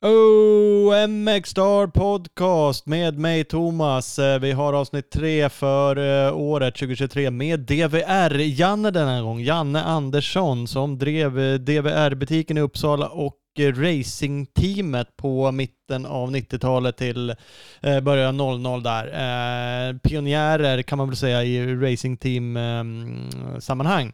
Oh, MX Star Podcast med mig Thomas. Eh, vi har avsnitt tre för eh, året 2023 med DVR-Janne denna gång. Janne Andersson som drev eh, DVR-butiken i Uppsala och racingteamet på mitten av 90-talet till början 00 där. Pionjärer kan man väl säga i racingteam-sammanhang.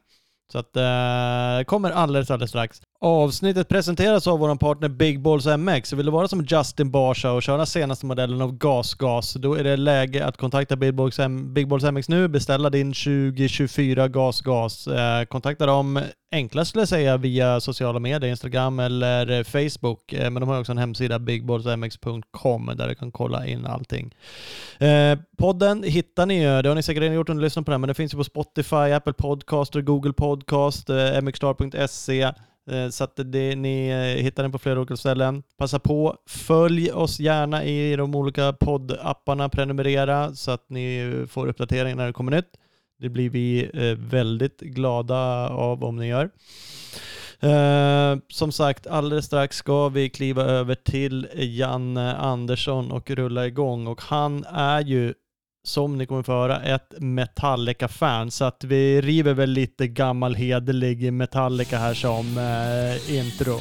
Så att eh, kommer alldeles, alldeles strax. Avsnittet presenteras av vår partner Big Balls MX. Vill du vara som Justin Barsha och köra senaste modellen av GasGas, då är det läge att kontakta Big Balls, M- Big Balls MX nu. Beställa din 2024 GasGas. Eh, kontakta dem enklast skulle jag säga via sociala medier, Instagram eller eh, Facebook. Eh, men de har också en hemsida, bigballsmx.com, där du kan kolla in allting. Eh, podden hittar ni ju, det har ni säkert redan gjort om ni lyssnar på den, men den finns ju på Spotify, Apple Podcaster, Google Podcast, eh, mxstar.se. Eh, så att det, ni eh, hittar den på flera olika ställen. Passa på, följ oss gärna i de olika poddapparna, prenumerera så att ni får uppdateringar när det kommer nytt. Det blir vi eh, väldigt glada av om ni gör. Som sagt, alldeles strax ska vi kliva över till Janne Andersson och rulla igång och han är ju som ni kommer få höra, ett Metallica-fan. Så att vi river väl lite gammal hederlig Metallica här som eh, intro.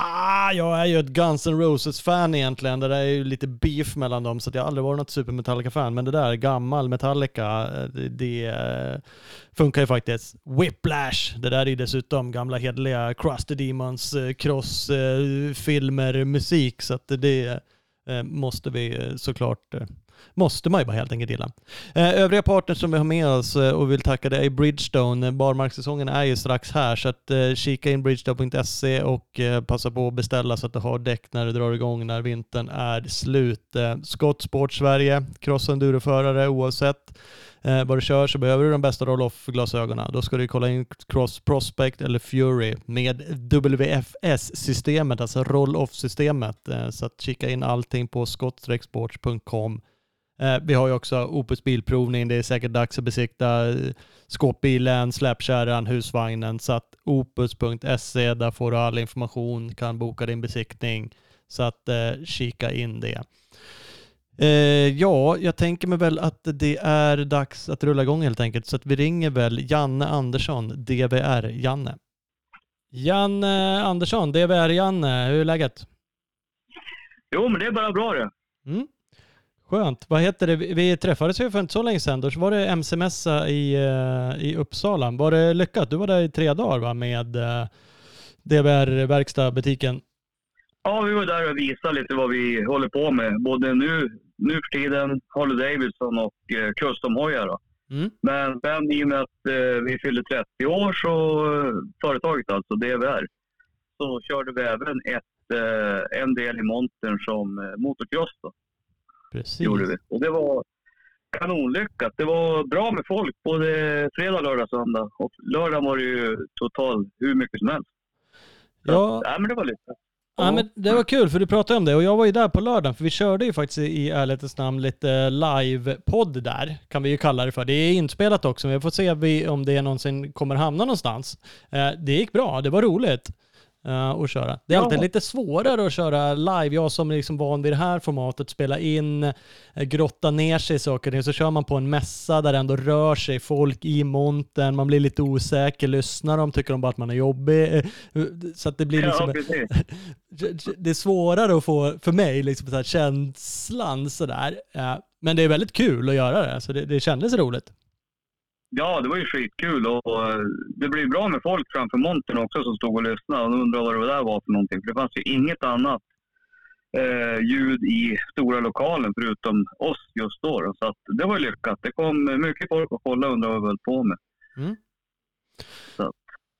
Ah, jag är ju ett Guns N' Roses-fan egentligen. Det där är ju lite beef mellan dem, så att jag har aldrig varit något super Metallica-fan. Men det där, gammal Metallica, eh, det, det eh, funkar ju faktiskt. Whiplash, det där är ju dessutom gamla hederliga Crusty Demons, eh, cross-filmer, musik. Så att det måste vi såklart Måste man ju bara helt enkelt gilla. Eh, övriga partners som vi har med oss eh, och vill tacka det är Bridgestone. Eh, barmarkssäsongen är ju strax här så att kika in bridgestone.se och passa på att beställa så att du har däck när du drar igång när vintern är slut. Eh, Scott Sport Sverige, cross enduroförare oavsett eh, vad du kör så behöver du de bästa roll-off-glasögonen. Då ska du kolla in Cross Prospect eller Fury med WFS-systemet, alltså roll-off-systemet. Så att kika in allting på scottsportscom Eh, vi har ju också Opus bilprovning. Det är säkert dags att besikta eh, skåpbilen, släpkärran, husvagnen. Så att opus.se, där får du all information, kan boka din besiktning. Så att eh, kika in det. Eh, ja, jag tänker mig väl att det är dags att rulla igång helt enkelt. Så att vi ringer väl Janne Andersson, DVR-Janne. Janne Andersson, DVR-Janne, hur är läget? Jo, men det är bara bra det. Mm. Skönt. Vad heter det? Vi träffades ju för inte så länge sedan. Då var det MC-mässa i, eh, i Uppsala. Var det lyckat? Du var där i tre dagar va? med uh, DVR-verkstad, butiken. Ja, vi var där och visade lite vad vi håller på med. Både nu, nu för tiden, Harley Davidson och eh, custom-hojar. Mm. Men sen i och med att eh, vi fyllde 30 år, så eh, företaget alltså, DVR, så körde vi även ett, eh, en del i montern som eh, motocross. Då, Precis. gjorde vi. Och det var kanonlyckat. Det var bra med folk både fredag, lördag, söndag. Och lördag var det ju total hur mycket som helst. Så, Ja, ja, men det var lyckat. Ja, men det var kul för du pratade om det och jag var ju där på lördagen för vi körde ju faktiskt i ärlighetens namn lite live-podd där, kan vi ju kalla det för. Det är inspelat också, men vi får se om det någonsin kommer hamna någonstans. Eh, Det gick bra, det var roligt eh, att köra. Det är Ja. alltid lite svårare att köra live. Jag som är liksom van vid det här formatet, spela in, eh, grotta ner sig i saker och. Så kör man på en mässa där det ändå rör sig folk i monten, man blir lite osäker, lyssnar de, tycker de bara att man är jobbig. Eh, Så att det blir liksom... Ja, det är svårare att få, för mig, liksom så här, känslan sådär. Men det är väldigt kul att göra det, så det, det kändes roligt. Ja, det var ju skitkul och eh, det blev bra med folk framför montern också som stod och lyssnade och undrade vad det där var för någonting. För det fanns ju inget annat eh, ljud i stora lokalen förutom oss just då. Så att det var ju lyckat. Det kom mycket folk och kollade och undrade vad vi höll på med.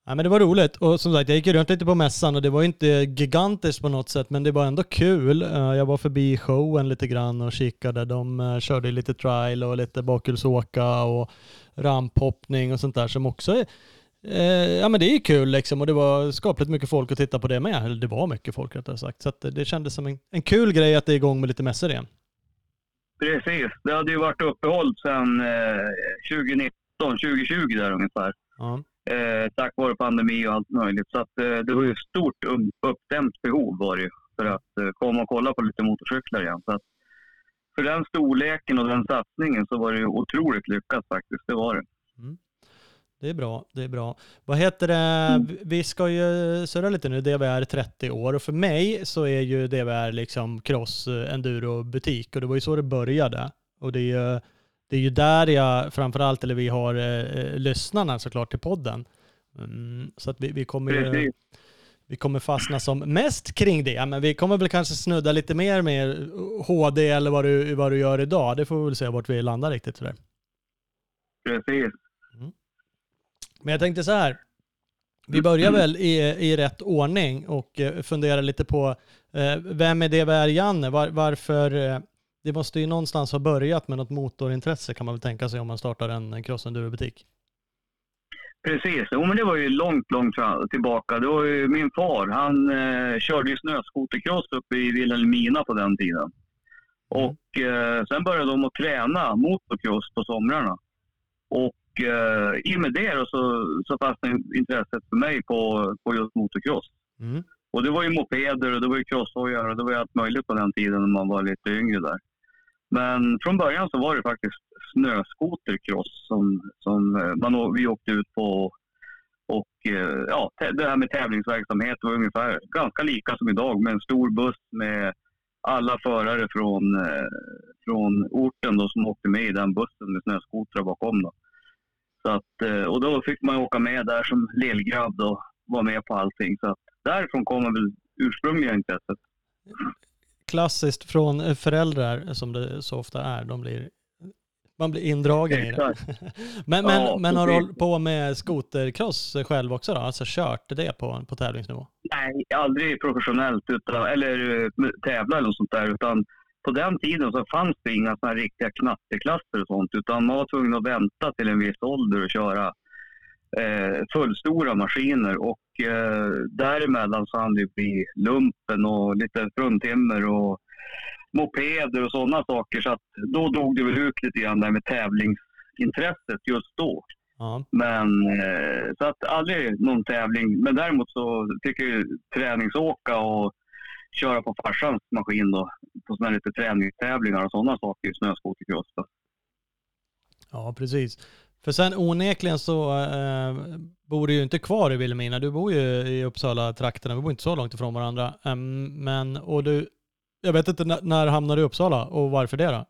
Ja, men det var roligt och som sagt jag gick runt lite på mässan och det var inte gigantiskt på något sätt men det var ändå kul. Eh, Jag var förbi showen lite grann och kikade. De eh, körde lite trial och lite bakhjulsåka och ramphoppning och sånt där som också är Eh, ja men det är kul liksom och det var skapligt mycket folk att titta på det med. Eller det var mycket folk rättare sagt. Så det kändes som en, en kul grej att det är igång med lite mässor igen. Precis. Det hade ju varit uppehåll sedan eh, 2019, 2020 där ungefär. Ja. Eh, tack vare pandemi och allt möjligt. Så att, eh, det var ju ett stort uppdämt behov var det ju, för att eh, komma och kolla på lite motorcyklar igen. Så att, för den storleken och den satsningen så var det ju otroligt lyckat faktiskt. Det var det. Mm. Det är bra, det är bra. Vad heter det, Mm. vi ska ju surra lite nu, DVR 30 år och för mig så är ju DVR liksom cross eh, enduro butik och det var ju så det började. Och det är ju, det är ju där jag framförallt, eller vi har eh, lyssnarna såklart till podden. Mm, så att vi, vi kommer ju. Vi kommer fastna som mest kring det, men vi kommer väl kanske snudda lite mer med HD eller vad du, vad du gör idag. Det får vi väl se vart vi landar riktigt. Sådär. Precis. Men jag tänkte så här. Vi börjar väl i, i rätt ordning och eh, funderar lite på eh, vem är DVR Janne? Var, varför? Eh, det måste ju någonstans ha börjat med något motorintresse kan man väl tänka sig om man startar en crossenduro-butik. Precis. Jo, men det var ju långt, långt tillbaka. Det var ju min far. Han eh, körde ju snöskotercross uppe i Vilhelmina på den tiden. Och eh, sen började de att träna motocross på somrarna. Och eh, i och med det så, så fastnade intresset för mig på, på just motocross. Mm. Och det var ju mopeder och det var ju crosshojar och det var ju allt möjligt på den tiden när man var lite yngre där. Men från början så var det faktiskt snöskotercross som, som eh, man, vi åkte ut på. Och eh, ja, det här med tävlingsverksamhet var ungefär ganska lika som idag med en stor buss med alla förare från, eh, från orten då, som åkte med i den bussen med snöskotrar bakom. Då. Så att, och då fick man åka med där som lillgrabb och vara med på allting. Så att därifrån kommer väl ursprungliga intresset. Klassiskt från föräldrar som det så ofta är. De blir, man blir indragen i det. men men, Ja, men har du hållit på med skotercross själv också då? Alltså kört det på, på tävlingsnivå? Nej, aldrig professionellt utan, eller eh, tävla eller något sånt där. Utan på den tiden så fanns det inga såna riktiga knatteklasser och sånt. Utan man var tvungen att vänta till en viss ålder och köra eh, fullstora maskiner. Och eh, däremellan så hann det bli lumpen och lite fruntimmer och mopeder och sådana saker. Så att då dog det väl ut lite grann där med tävlingsintresset just då. Ja. Men eh, så att aldrig någon tävling. Men däremot så tycker jag träningsåka och köra på farsans maskin då. På sådana lite träningstävlingar och sådana saker i snöskotercross. Ja, precis. För sen onekligen så eh, bor du ju inte kvar i Vilhelmina. Du bor ju i Uppsala-trakterna. Vi bor inte så långt ifrån varandra. Um, men, och du, jag vet inte när, när hamnade du i Uppsala och varför det då?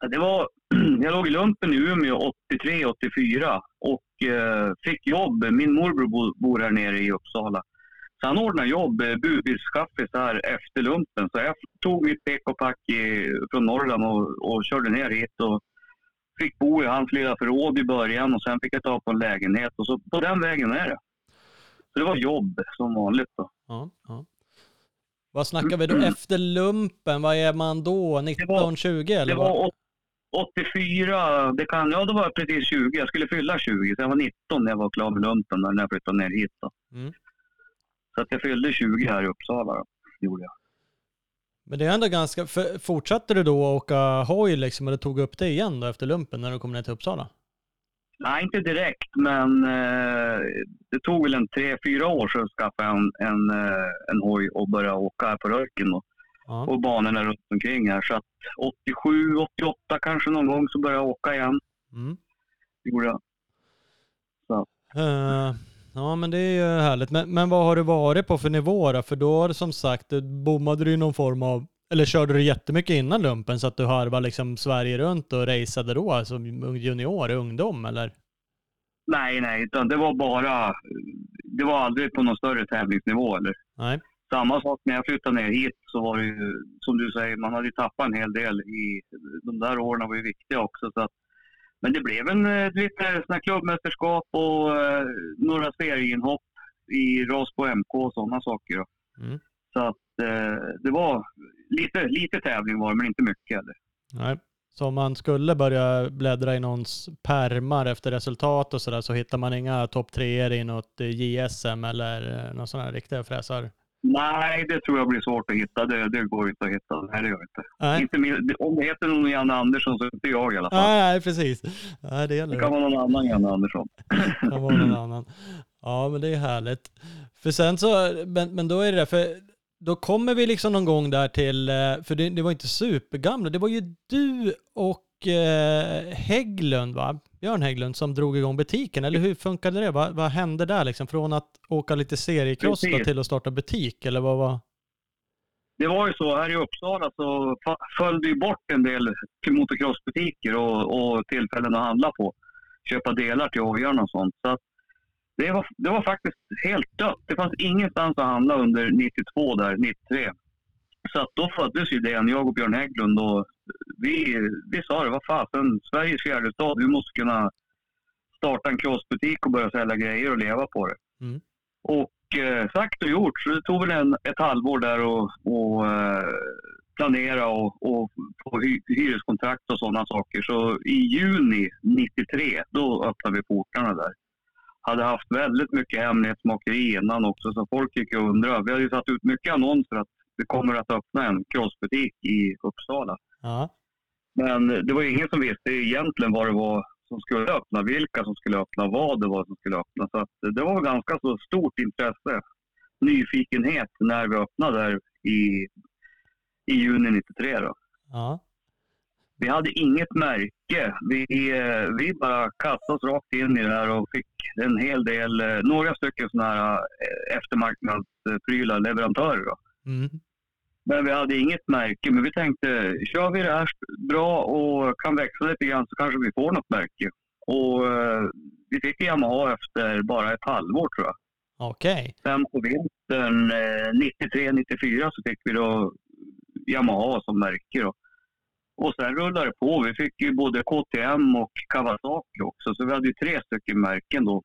Ja, Det var, jag låg i lumpen i Umeå 83-84 och eh, fick jobb. Min morbror bo, bor här nere i Uppsala. Så han ordnade jobb, eh, budbilschaffis här efter lumpen. Så jag tog mitt pick och pack i, från Norrland och, och körde ner hit. Och fick bo i hans lilla förråd i början och sen fick jag ta på en lägenhet. Och så på den vägen är det. Så det var jobb som vanligt. Då. Ja, ja. Vad snackar vi då efter lumpen? Vad är man då? 19, 20 eller Det var åt- 84, det kan, ja då var jag precis 20. Jag skulle fylla 20, så jag var 19 när jag var klar med lumpen när jag flyttade ner hit. Då. Mm. Så att jag fyllde 20 här i Uppsala. Då, gjorde jag. Men det är ändå ganska, för, fortsatte du då åka hoj liksom eller tog upp det igen då efter lumpen när du kom ner till Uppsala? Nej, inte direkt, men eh, det tog väl en tre, fyra år så skaffade jag en, en, eh, en hoj och började åka här på Röken då, Ja. och banorna runt omkring här. Så att 87, 88 kanske någon gång så började jag åka igen. Mm. Gjorde jag. Eh, ja men det är ju härligt. Men, men vad har du varit på för nivå då? För då har du som sagt, du bommade du i någon form av, eller körde du jättemycket innan lumpen så att du harvade liksom Sverige runt och raceade då som junior, ungdom eller? Nej, nej, utan det var bara... Det var aldrig på någon större tävlingsnivå. Eller. Nej. Samma sak när jag flyttade ner hit så var det ju, som du säger, man hade ju tappat en hel del i... De där åren var ju viktiga också. Så att, men det blev en eh, lite såna klubbmästerskap och eh, några serieinhopp i ras på MK och sådana saker. Mm. Så att eh, det var lite, lite tävling var men inte mycket. Eller. Nej. Så om man skulle börja bläddra i någons permar efter resultat och sådär så hittar man inga topp treor i något JSM eller sån här riktiga fräsar? Nej, det tror jag blir svårt att hitta. Det, det går inte att hitta. Nej, det gör inte. Nej, inte min, om det heter någon Janne Andersson så är inte jag i alla fall. nej, nej precis. Nej, det gäller Det kan vara någon annan Janne Andersson. Det kan vara någon annan. Ja, men det är härligt. För sen så, men, men då är det där, för då kommer vi liksom någon gång där till, eh, för det, det var inte supergamla, det var ju du och eh, Hägglund va? Björn Hägglund som drog igång butiken, eller hur funkade det? Va, vad hände där liksom? Från att åka lite Precis. till att starta butik, eller vad var? Det var ju så, här i Uppsala så föll det ju bort en del motocrossbutiker och, och tillfällen att handla på. Köpa delar till hojarna och sånt. Så det, var, det var faktiskt helt dött. Det fanns ingenstans att handla under 92 där, 93. Så att då föddes ju idén, jag och Björn Hägglund. Och vi, vi sa det, vad fasen, Sveriges fjärde stad, vi måste kunna starta en crossbutik och börja sälja grejer och leva på det. Mm. Och eh, sagt och gjort, så det tog väl en, ett halvår där och, och eh, planera och, och få hy, hyreskontrakt och sådana saker. Så i juni 93, då öppnade vi portarna där. Hade haft väldigt mycket hemlighetsmakeri innan också, så folk gick och undrade. Vi hade ju satt ut mycket annonser att det kommer att öppna en crossbutik i Uppsala. Ja, Men det var ingen som visste egentligen vad det var som skulle öppna, vilka som skulle öppna, vad det var som skulle öppna. Så det var ganska så stort intresse, nyfikenhet när vi öppnade där i, i juni 93. Då. ja, Vi hade inget märke. Vi, vi bara kastade oss rakt in i det här och fick en hel del, eh, några stycken sådana här eh, eftermarknadsprylar, leverantörer. Då. mm. Men vi hade inget märke. Men vi tänkte, kör vi det här bra och kan växa lite grann så kanske vi får något märke. Och eh, vi fick Yamaha efter bara ett halvår tror jag. okej. Sen på vintern eh, 93-94 så fick vi då Yamaha som märke. Då. Och sen rullade det på. Vi fick ju både KTM och Kawasaki också. Så vi hade ju tre stycken märken då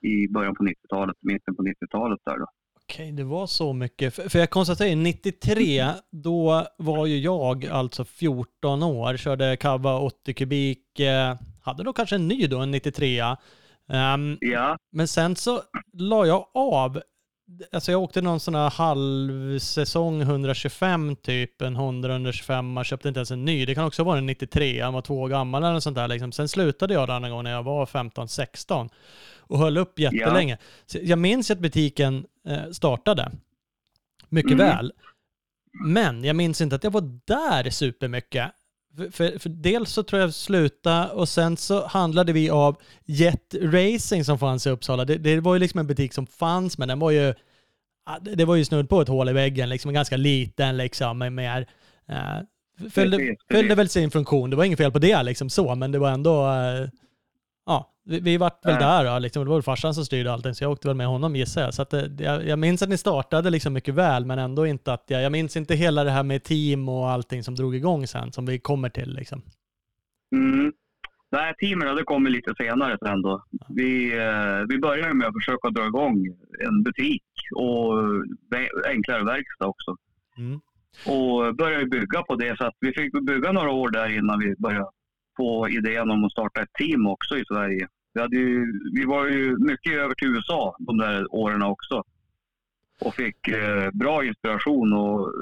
i början på 90-talet, mitten på 90-talet där då. Okej, det var så mycket. För, för jag konstaterar, 93, då var ju jag alltså 14 år, körde Kava 80 kubik, eh, hade då kanske en ny då, en 93. Ehm, Ja, men sen så la jag av, alltså jag åkte någon sån här halvsäsong 125 typ, en Honda 125, man köpte inte ens en ny. Det kan också vara en 93, han var två år gammal eller något sånt där liksom. Sen slutade jag där någon gång när jag var 15-16 och höll upp jättelänge. Så jag minns att butiken eh, startade mycket Mm. väl. Men jag minns inte att jag var där supermycket. För, för, för dels så tror jag sluta och sen så handlade vi av Jet Racing som fanns i Uppsala. Det, det var ju liksom en butik som fanns men den var ju ja, det var ju snudd på ett hål i väggen, liksom ganska liten liksom med mer eh, precis. fyllde väl sin funktion. Det var inget fel på det liksom så, men det var ändå eh, ja, vi, vi vart väl där då, liksom. Det var väl farsan som styrde allting, så jag åkte väl med honom gissar jag. Så att, det, jag, jag minns att ni startade liksom mycket väl, men ändå inte att jag, jag minns inte hela det här med team och allting som drog igång sen, som vi kommer till liksom. Mm. Nej, teamen hade kommit lite senare sen då. Vi, eh, vi började med att försöka dra igång en butik och enklare verkstad också. Mm. Och började bygga på det. Så att vi fick bygga några år där innan vi började få idén om att starta ett team också i Sverige. Vi, hade ju, vi var ju mycket över till USA de där åren också. Och fick eh, bra inspiration och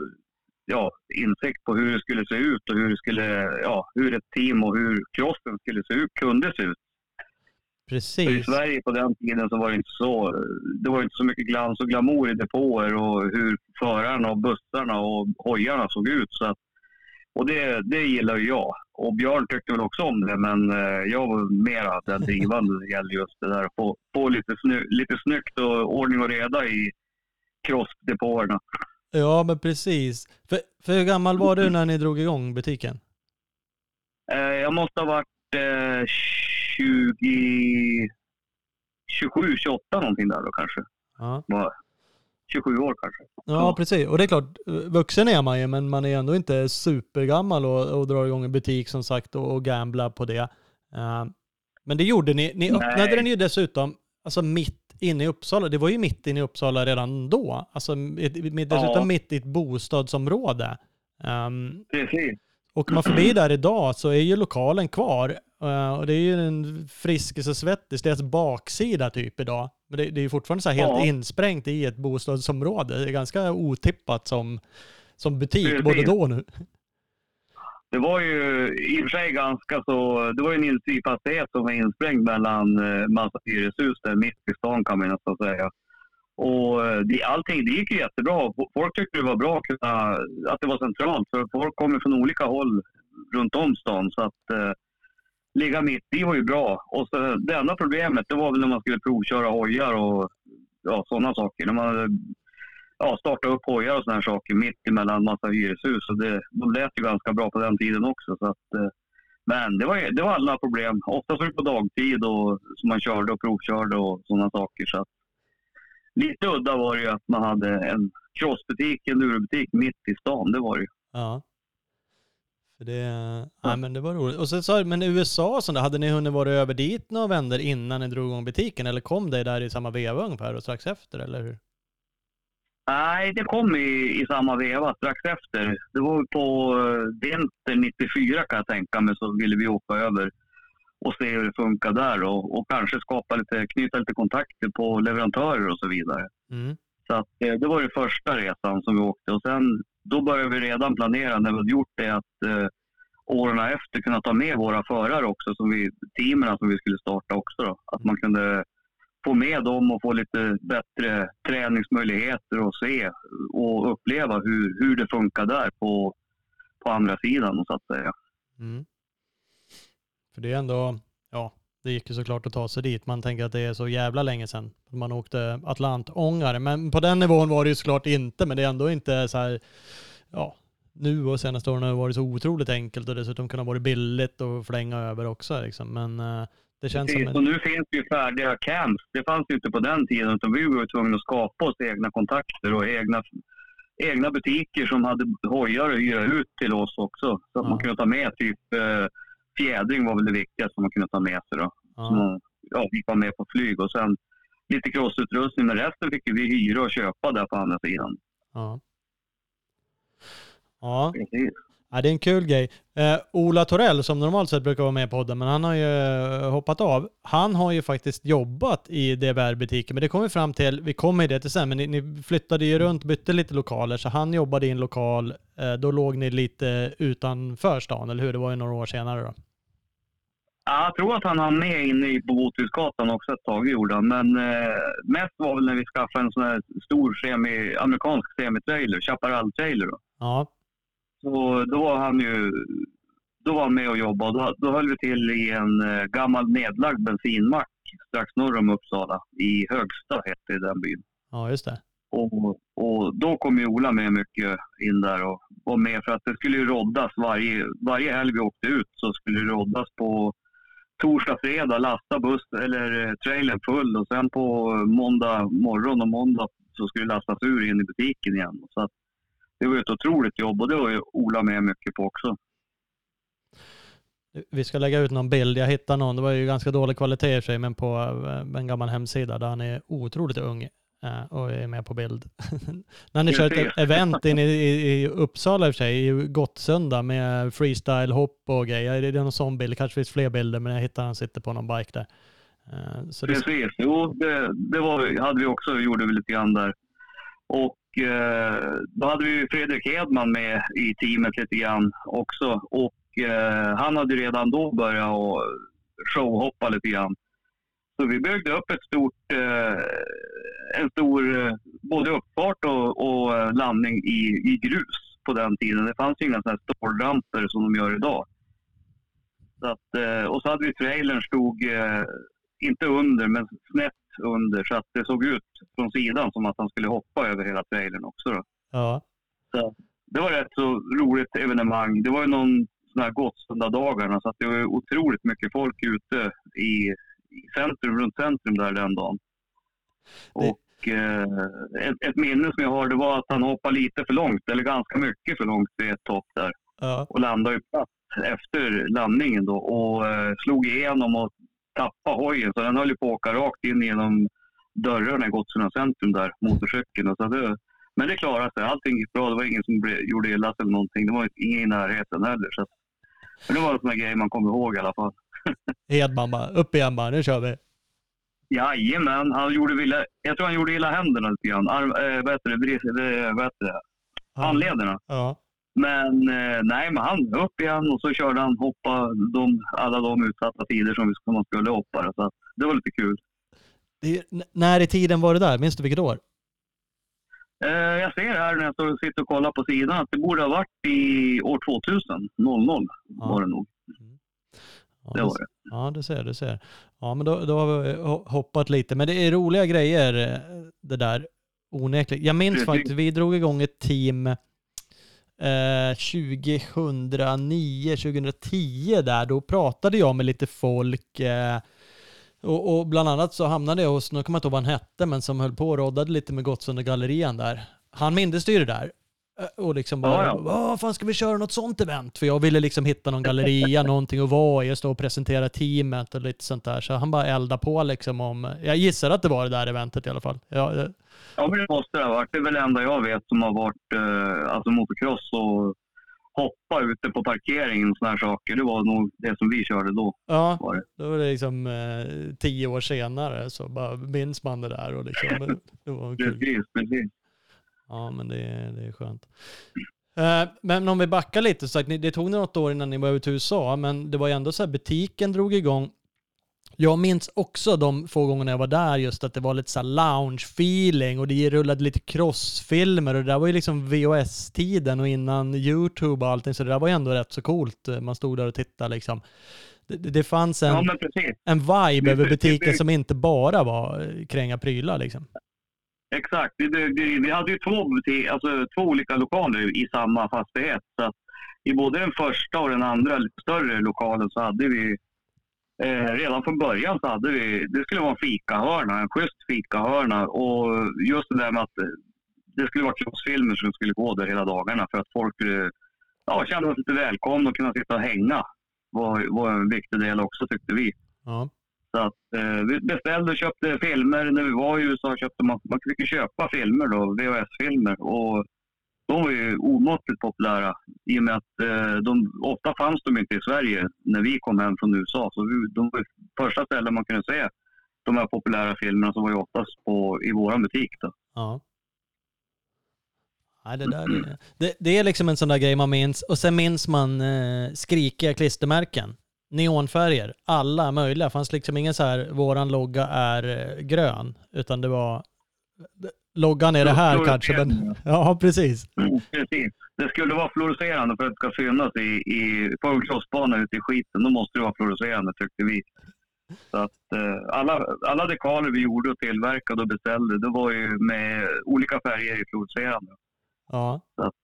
ja, insikt på hur det skulle se ut och hur, det skulle, ja, hur ett team och hur crossen skulle se ut, kunde se ut. För i Precis. Sverige på den tiden så var det inte så. Det var inte så mycket glans och glamour i depåer och hur förarna och bussarna och hojarna såg ut. Så att, och det, det gillar ju jag. Och Björn tyckte väl också om det, men eh, jag var mera den drivande det gäller just det där. Få, få lite, sny, lite snyggt och ordning och reda i crossdepåerna. Ja, men precis. För, för hur gammal var du när ni drog igång butiken? Eh, jag måste ha varit eh, 20... 27, 28 någonting där då kanske. Ja. Var 27 år kanske. Ja, precis. Och det är klart, vuxen är man ju, men man är ändå inte supergammal och, och drar igång en butik som sagt och, och gamblar på det. Eh, men det gjorde ni. Ni öppnade Nej. den ju dessutom alltså mitt inne i Uppsala. Det var ju mitt inne i Uppsala redan då. Alltså dessutom Ja. mitt i ett bostadsområde. Ehm, Precis. åker man förbi där idag så är ju lokalen kvar. Uh, och det är ju en Friskis och Svettis, deras baksida typ idag. Men det, det är ju fortfarande så här helt ja. insprängt i ett bostadsområde. Det är ganska otippat som, som butik Precis. både då och nu. Det var ju i och för sig ganska så, det var ju en industrifastighet som var insprängd mellan eh, massa hyreshus där mitt i stan kan man nästan säga. Och eh, det, allting det gick ju jättebra. Folk tyckte det var bra att, det var centralt för folk kommer från olika håll runt om stan. Så att eh, ligga mitt i var ju bra. Och så, det enda problemet det var väl när man skulle provköra hojar och ja, sådana saker. När man ja, startade upp hojar och sådana saker mitt emellan en massa hyreshus. Och det, de lät ju ganska bra på den tiden också. Så att, eh, men det var, det var alla problem. Oftast var det på dagtid och, som man körde och provkörde och sådana saker. Så att, lite udda var det ju att man hade en crossbutik, en durobutik mitt i stan. Det var det ju. Ja. Det, ja. men det var roligt. Och så sa men USA och sånt hade ni hunnit vara över dit några vänder innan ni drog igång butiken? Eller kom det där i samma veva ungefär och strax efter, eller hur? Nej, det kom i, i samma veva strax efter. Det var på eh, vintern 94 kan jag tänka mig så ville vi åka över och se hur det funkar där och, och kanske skapa lite, knyta lite kontakter på leverantörer och så vidare. Mm. Så att, eh, det var den första resan som vi åkte och sen då började vi redan planera när vi har gjort det att eh, åren efter kunna ta med våra förare också, som vi, teamen som vi skulle starta också. Då. Att man kunde få med dem och få lite bättre träningsmöjligheter och se och uppleva hur, hur det funkar där på, på andra sidan så att säga. Mm. För det är ändå, det gick ju såklart att ta sig dit. Man tänker att det är så jävla länge sedan man åkte Atlantångare. Men på den nivån var det ju såklart inte, men det är ändå inte så här, ja, nu och senaste åren har det varit så otroligt enkelt och dessutom kunnat vara billigt och flänga över också. Liksom. Men uh, det känns Precis, som en... och nu finns det ju färdiga camps. Det fanns ju inte på den tiden, utan vi var tvungna att skapa oss egna kontakter och egna, egna butiker som hade hojar att hyra ut till oss också. Så att ja. man kunde ta med typ eh, fjädring var väl det viktigaste man kunde ta med sig då. Ja. Som, ja, vi var med på flyg och sen lite crossutrustning, men resten fick vi hyra och köpa där på andra sidan. Ja. Ja. Precis. Ja, det är en kul grej. Eh, Ola Torell, som normalt sett brukar vara med på podden, men han har ju eh, hoppat av. Han har ju faktiskt jobbat i DBR-butiken, men det kommer fram till, vi kommer i det till sen, men ni, ni, flyttade ju runt, bytte lite lokaler, så han jobbade i en lokal, eh, då låg ni lite utanför stan, eller hur? Det var ju några år senare då. Ja, jag tror att han hann med inne på Bothusgatan också ett tag, gjorde. Men eh, mest var väl när vi skaffade en sån här stor semi, amerikansk semitrailer, Chaparral-trailer. Ja. Så då var han ju då var han med och jobbade. Då, då höll vi till i en eh, gammal nedlagd bensinmack strax norr om Uppsala. I Högsta hette den byn. Ja, just det. Och, och då kom ju Ola med mycket in där och var med för att det skulle ju roddas varje, varje helg vi åkte ut så skulle det roddas på torsdag, fredag, lasta buss eller eh, trailern full och sen på måndag morgon och måndag så skulle det lastas ur in i butiken igen. Så att det var ett otroligt jobb och det var ju Ola med mycket på också. Vi ska lägga ut någon bild. Jag hittade någon. Det var ju ganska dålig kvalitet i sig, men på eh, en gammal hemsida där han är otroligt ung eh, och är med på bild. När ni kör ett event in i, i, Uppsala i och för sig, i Gottsunda med freestyle-hopp och grejer. Det är någon sån bild. Kanske finns fler bilder, men jag hittade han sitter på någon bike där. Eh, så Precis, det... jo det, det var, hade vi också, gjorde vi lite grann där. Och eh, då hade vi Fredrik Hedman med i teamet lite grann också. Och eh, han hade redan då börjat showhoppa lite grann. Så vi byggde upp ett stort, eh, en stor eh, både uppfart och, och, eh, landning i, i grus på den tiden. Det fanns ju inga sådana stålramper som de gör idag. Så att, eh, och så hade vi trailern stod, inte under, men snett under så att det såg ut från sidan som att han skulle hoppa över hela trailern också. Då. Ja. Så, det var ett så roligt evenemang. Det var ju någon sån här Gottsunda-dagarna så att det var otroligt mycket folk ute i, i centrum, runt centrum där den dagen. Det... Och eh, ett, ett, minne som jag har det var att han hoppade lite för långt, eller ganska mycket för långt vid ett topp där. Ja. Och landade ju platt efter landningen då och eh, slog igenom och tappade hojen. Så den höll på att åka rakt in genom dörrarna i Gottsunda centrum där, motorcykeln. Så det, Men det klarade sig. Allting gick bra. Det var ingen som ble, gjorde illa sig eller någonting. Det var ingen i närheten heller. Så. Men det var en sån grej man kommer ihåg i alla fall. Hedman bara, upp igen bara, nu kör vi. Jajamän, han gjorde illa, jag tror han gjorde illa händerna lite grann. Arm, äh, vad heter det? Handlederna. Ja. Men eh, nej, men han upp igen och så körde han hoppa de, alla de utsatta tider som, man skulle hoppa. Så det var lite kul. Det, när i tiden var det där? Minns du vilket år? Eh, jag ser här när jag sitter och kollar på sidan att det borde ha varit i år 2000. 00 ja. var det nog. Mm. Ja, det var det. Ja, du ser, du ser. Ja, men då, då har vi hoppat lite. Men det är roliga grejer eh, det där, onekligen. Jag minns faktiskt, vi drog igång ett team eh, 2009, 2010 där. Då pratade jag med lite folk eh, och, och, bland annat så hamnade jag hos, nu kommer jag inte ihåg vad han hette, men som höll på och roddade lite med Gottsunda gallerian där. Han mindes det där. Eh, och liksom bara, ja, ja. vad fan ska vi köra något sånt event? För jag ville liksom hitta någon galleria, någonting att vara i och stå och presentera teamet och lite sånt där. Så han bara eldade på liksom om, jag gissar att det var det där eventet i alla fall. Ja, ja men det måste det ha varit. Det är väl det enda jag vet som har varit eh, alltså motocross och hoppa ute på parkeringen och sådana här saker. Det var nog det som vi körde då. Ja, var det. då var det liksom eh, tio år senare så bara minns man det där och liksom, det var kul. Precis, precis. Ja, men det, det är skönt. Eh, men om vi backar lite, så det tog något år innan ni var över till USA, men det var ju ändå så här butiken drog igång. Jag minns också de få gångerna jag var där just att det var lite så lounge-feeling och det rullade lite crossfilmer och det där var ju liksom VHS-tiden och innan YouTube och allting så det där var ju ändå rätt så coolt. Man stod där och tittade liksom. Det, det fanns en, ja, en vibe över butiken som inte bara var kränga prylar liksom. Exakt. Vi hade ju två, alltså, två olika lokaler i samma fastighet. Så att I både den första och den andra lite större lokalen så hade vi eh, redan från början så hade vi, det skulle vara en fikahörna, en schysst fikahörna. Och just det där med att det skulle vara kroppsfilmer som skulle gå där hela dagarna för att folk ja, kände sig lite välkomna och kunna sitta och hänga. var, var en viktig del också tyckte vi. Ja. Så att, eh, vi beställde och köpte filmer. När vi var i USA köpte man, man fick köpa filmer då, VHS-filmer. Och de var ju omåttligt populära i och med att eh, de, ofta fanns de inte i Sverige när vi kom hem från USA. Så vi, de var första ställen man kunde se de här populära filmerna som var ju oftast på, i vår butik. Då. Ja. Nej, det, där, det, det, det, är liksom en sån där grej man minns. Och sen minns man eh, skrikiga klistermärken neonfärger, alla möjliga. Det fanns liksom ingen så här, våran logga är eh, grön, utan det var loggan är det här kanske. Men, ja, precis. Mm, precis. Det skulle vara fluorescerande för att det ska synas i, i, på en crossbana ute i skiten. Då måste det vara fluorescerande tyckte vi. Så att eh, alla, alla dekaler vi gjorde och tillverkade och beställde, det var ju med olika färger i fluorescerande. Ja. Att,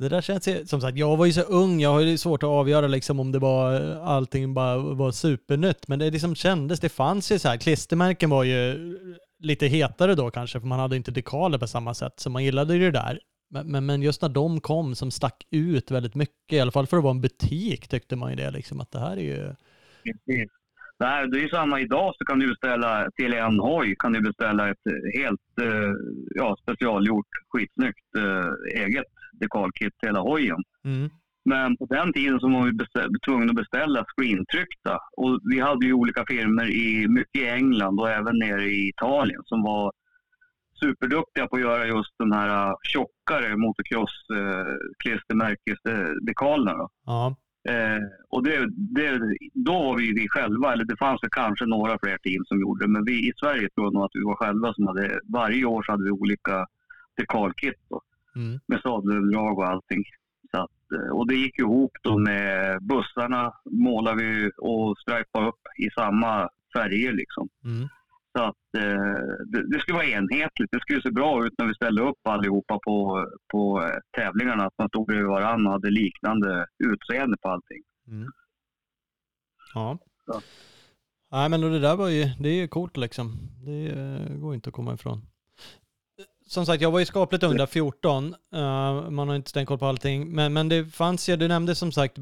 det där känns som sagt, jag var ju så ung, jag har ju svårt att avgöra liksom om det var allting bara var supernytt. Men det liksom kändes, det fanns ju så här, klistermärken var ju lite hetare då kanske, för man hade inte dekaler på samma sätt. Så man gillade ju det där. Men, men, men, just när de kom som stack ut väldigt mycket, i alla fall för att vara en butik tyckte man ju det liksom, att det här är ju... Det är ju samma idag så kan du beställa till en hoj kan du beställa ett helt eh, ja, specialgjort skitsnyggt eh, eget dekalkit till hela hojen. Mm. Men på den tiden så var vi tvungna att beställa screentryckta. Och vi hade ju olika firmor i, mycket i England och även nere i Italien som var superduktiga på att göra just den här äh, tjockare motocross-klistermärkesdekalerna. Äh, ja. Eh, och det, det, då var vi, vi själva, eller det fanns kanske några fler team som gjorde det, men vi i Sverige tror jag nog att vi var själva som hade, varje år så hade vi olika dekalkit. Då mm. med sadeldrag och allting. Så att, eh, och det gick ihop då med bussarna målade vi och stripade upp i samma färger liksom. Mm. Så att eh, det, det, skulle vara enhetligt. Det skulle se bra ut när vi ställde upp allihopa på, på eh, tävlingarna. Att man stod bredvid varandra och hade liknande utseende på allting. Mm. Ja. Så. Nej men det där var ju, det är ju coolt liksom. Det går inte att komma ifrån som sagt, jag var ju skapligt ung där, 14. Uh, man har inte stenkoll på allting. Men, men det fanns ju, du nämnde som sagt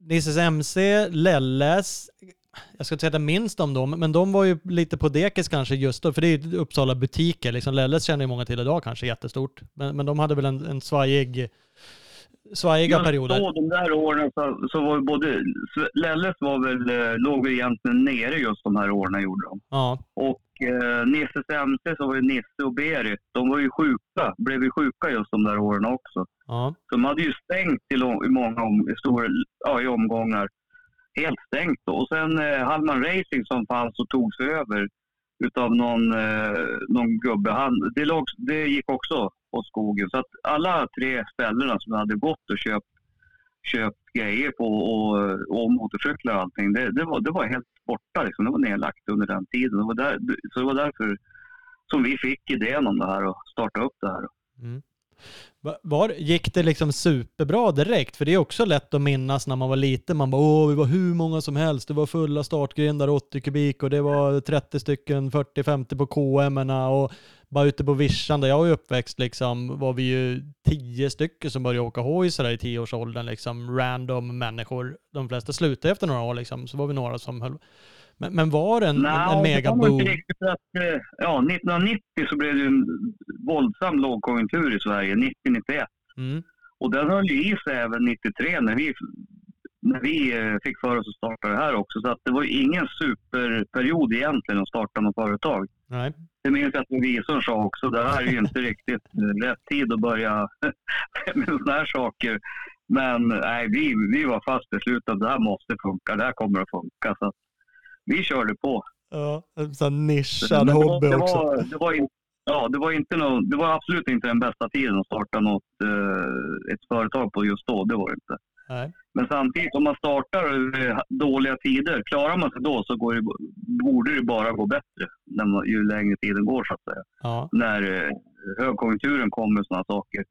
Nisses MC, Lelles, jag ska inte säga att jag minns dem då, men de var ju lite på dekis kanske just då, för det är ju Uppsala butiker, liksom Lelles känner ju många till idag kanske jättestort, men, men de hade väl en, en svajig, svajiga perioder. Då, de där åren så, så var både, Lelles var väl, eh, låg egentligen nere just de här åren gjorde de. Ja, Och eh, Nisses MC så var ju Nisse och Berit, de var ju sjuka, blev ju sjuka just de där åren också. ja, Så de hade ju stängt i, lång, i många om, i stora, ja, i omgångar. Helt stängt då. Och sen eh, Hallman Racing som fanns och togs över utav någon, eh, någon gubbe. Han, det, låg, det gick också åt skogen. Så att alla tre ställena som hade gått och köpt, köpt grejer på och, och motorcyklar och allting. Det, det, var, det var helt borta liksom. Det var nedlagt under den tiden. Det var där, så det var därför som vi fick idén om det här och starta upp det här. mm. Var, gick det liksom superbra direkt? För det är också lätt att minnas när man var liten. Man bara åh, vi var hur många som helst. Det var fulla startgrindar, 80 kubik och det var 30 stycken, 40-50 på KM och bara ute på vischan där jag är uppväxt liksom var vi ju 10 stycken som började åka hoj sådär i 10-årsåldern liksom. Random människor. De flesta slutade efter några år liksom. Så var vi några som höll. Men, men var det en, en, en mega det var boom? inte riktigt för att, eh, ja, 1990 så blev det en våldsam lågkonjunktur i Sverige, 90-91. Mm. Och den höll ju i sig även 93 när vi, när vi eh, fick för oss att starta det här också. Så att det var ingen superperiod egentligen att starta något företag. Nej. Det minns jag att revisorn sa också. Det här är ju inte riktigt rätt tid att börja med sådana här saker. Men nej, vi, vi var fast beslutade. Det här måste funka. Det här kommer att funka. Så att vi körde på. Ja, en sån nischad det var- hobby det också. Var, det, var ja, det, var inte nå, det var absolut inte den bästa tiden att starta något, eh, ett företag på just då. Det var det inte. Nej. Men samtidigt, om man startar eh, dåliga tider, klarar man sig då så går det, borde det bara gå bättre när man, ju längre tiden går så att säga. Ja. När eh, högkonjunkturen kommer och sådana saker.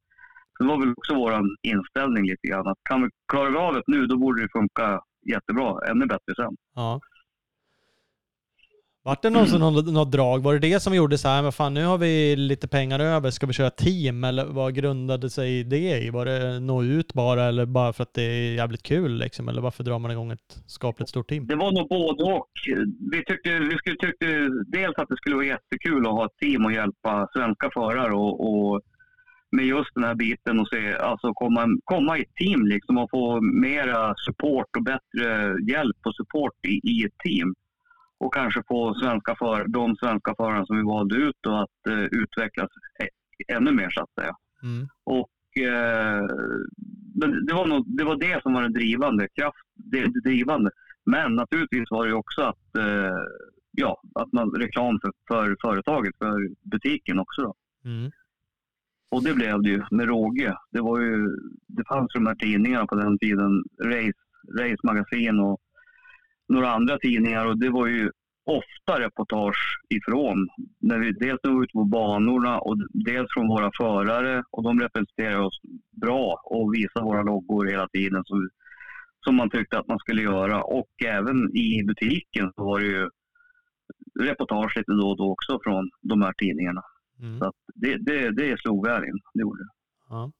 Så det var väl också vår inställning lite grann. Att kan vi klara av det nu, då borde det funka jättebra. Ännu bättre sen. Ja. Vart det någon, något, något drag? Var det det som gjorde så här, men fan nu har vi lite pengar över, ska vi köra team? Eller vad grundade sig det i? Var det nå ut bara eller bara för att det är jävligt kul liksom? Eller varför drar man igång ett skapligt stort team? Det var nog både och. Vi tyckte, vi skulle, tyckte dels att det skulle vara jättekul att ha ett team och hjälpa svenska förare och, och med just den här biten och se, alltså komma, komma i ett team liksom och få mera support och bättre hjälp och support i, i ett team. Och kanske få svenska för, de svenska förarna som vi valde ut och att eh, utvecklas ännu mer så att säga. Mm. Och eh, men det, var nog, det var det som var den drivande kraft, det, det drivande. Men naturligtvis var det ju också att, eh, ja, att man reklam för, för företaget, för butiken också. Då. Mm. Och det blev det ju med råge. Det, var ju, det fanns de här tidningarna på den tiden, Race, Race Magasin och några andra tidningar och det var ju ofta reportage ifrån. När vi, dels när vi var ute på banorna och dels från våra förare och de representerar oss bra och visar våra loggor hela tiden som, som man tyckte att man skulle göra. Och även i butiken så var det ju reportage lite då och då också från de här tidningarna. Mm. Så det, det, det slog väl in. Det gjorde det. Ja.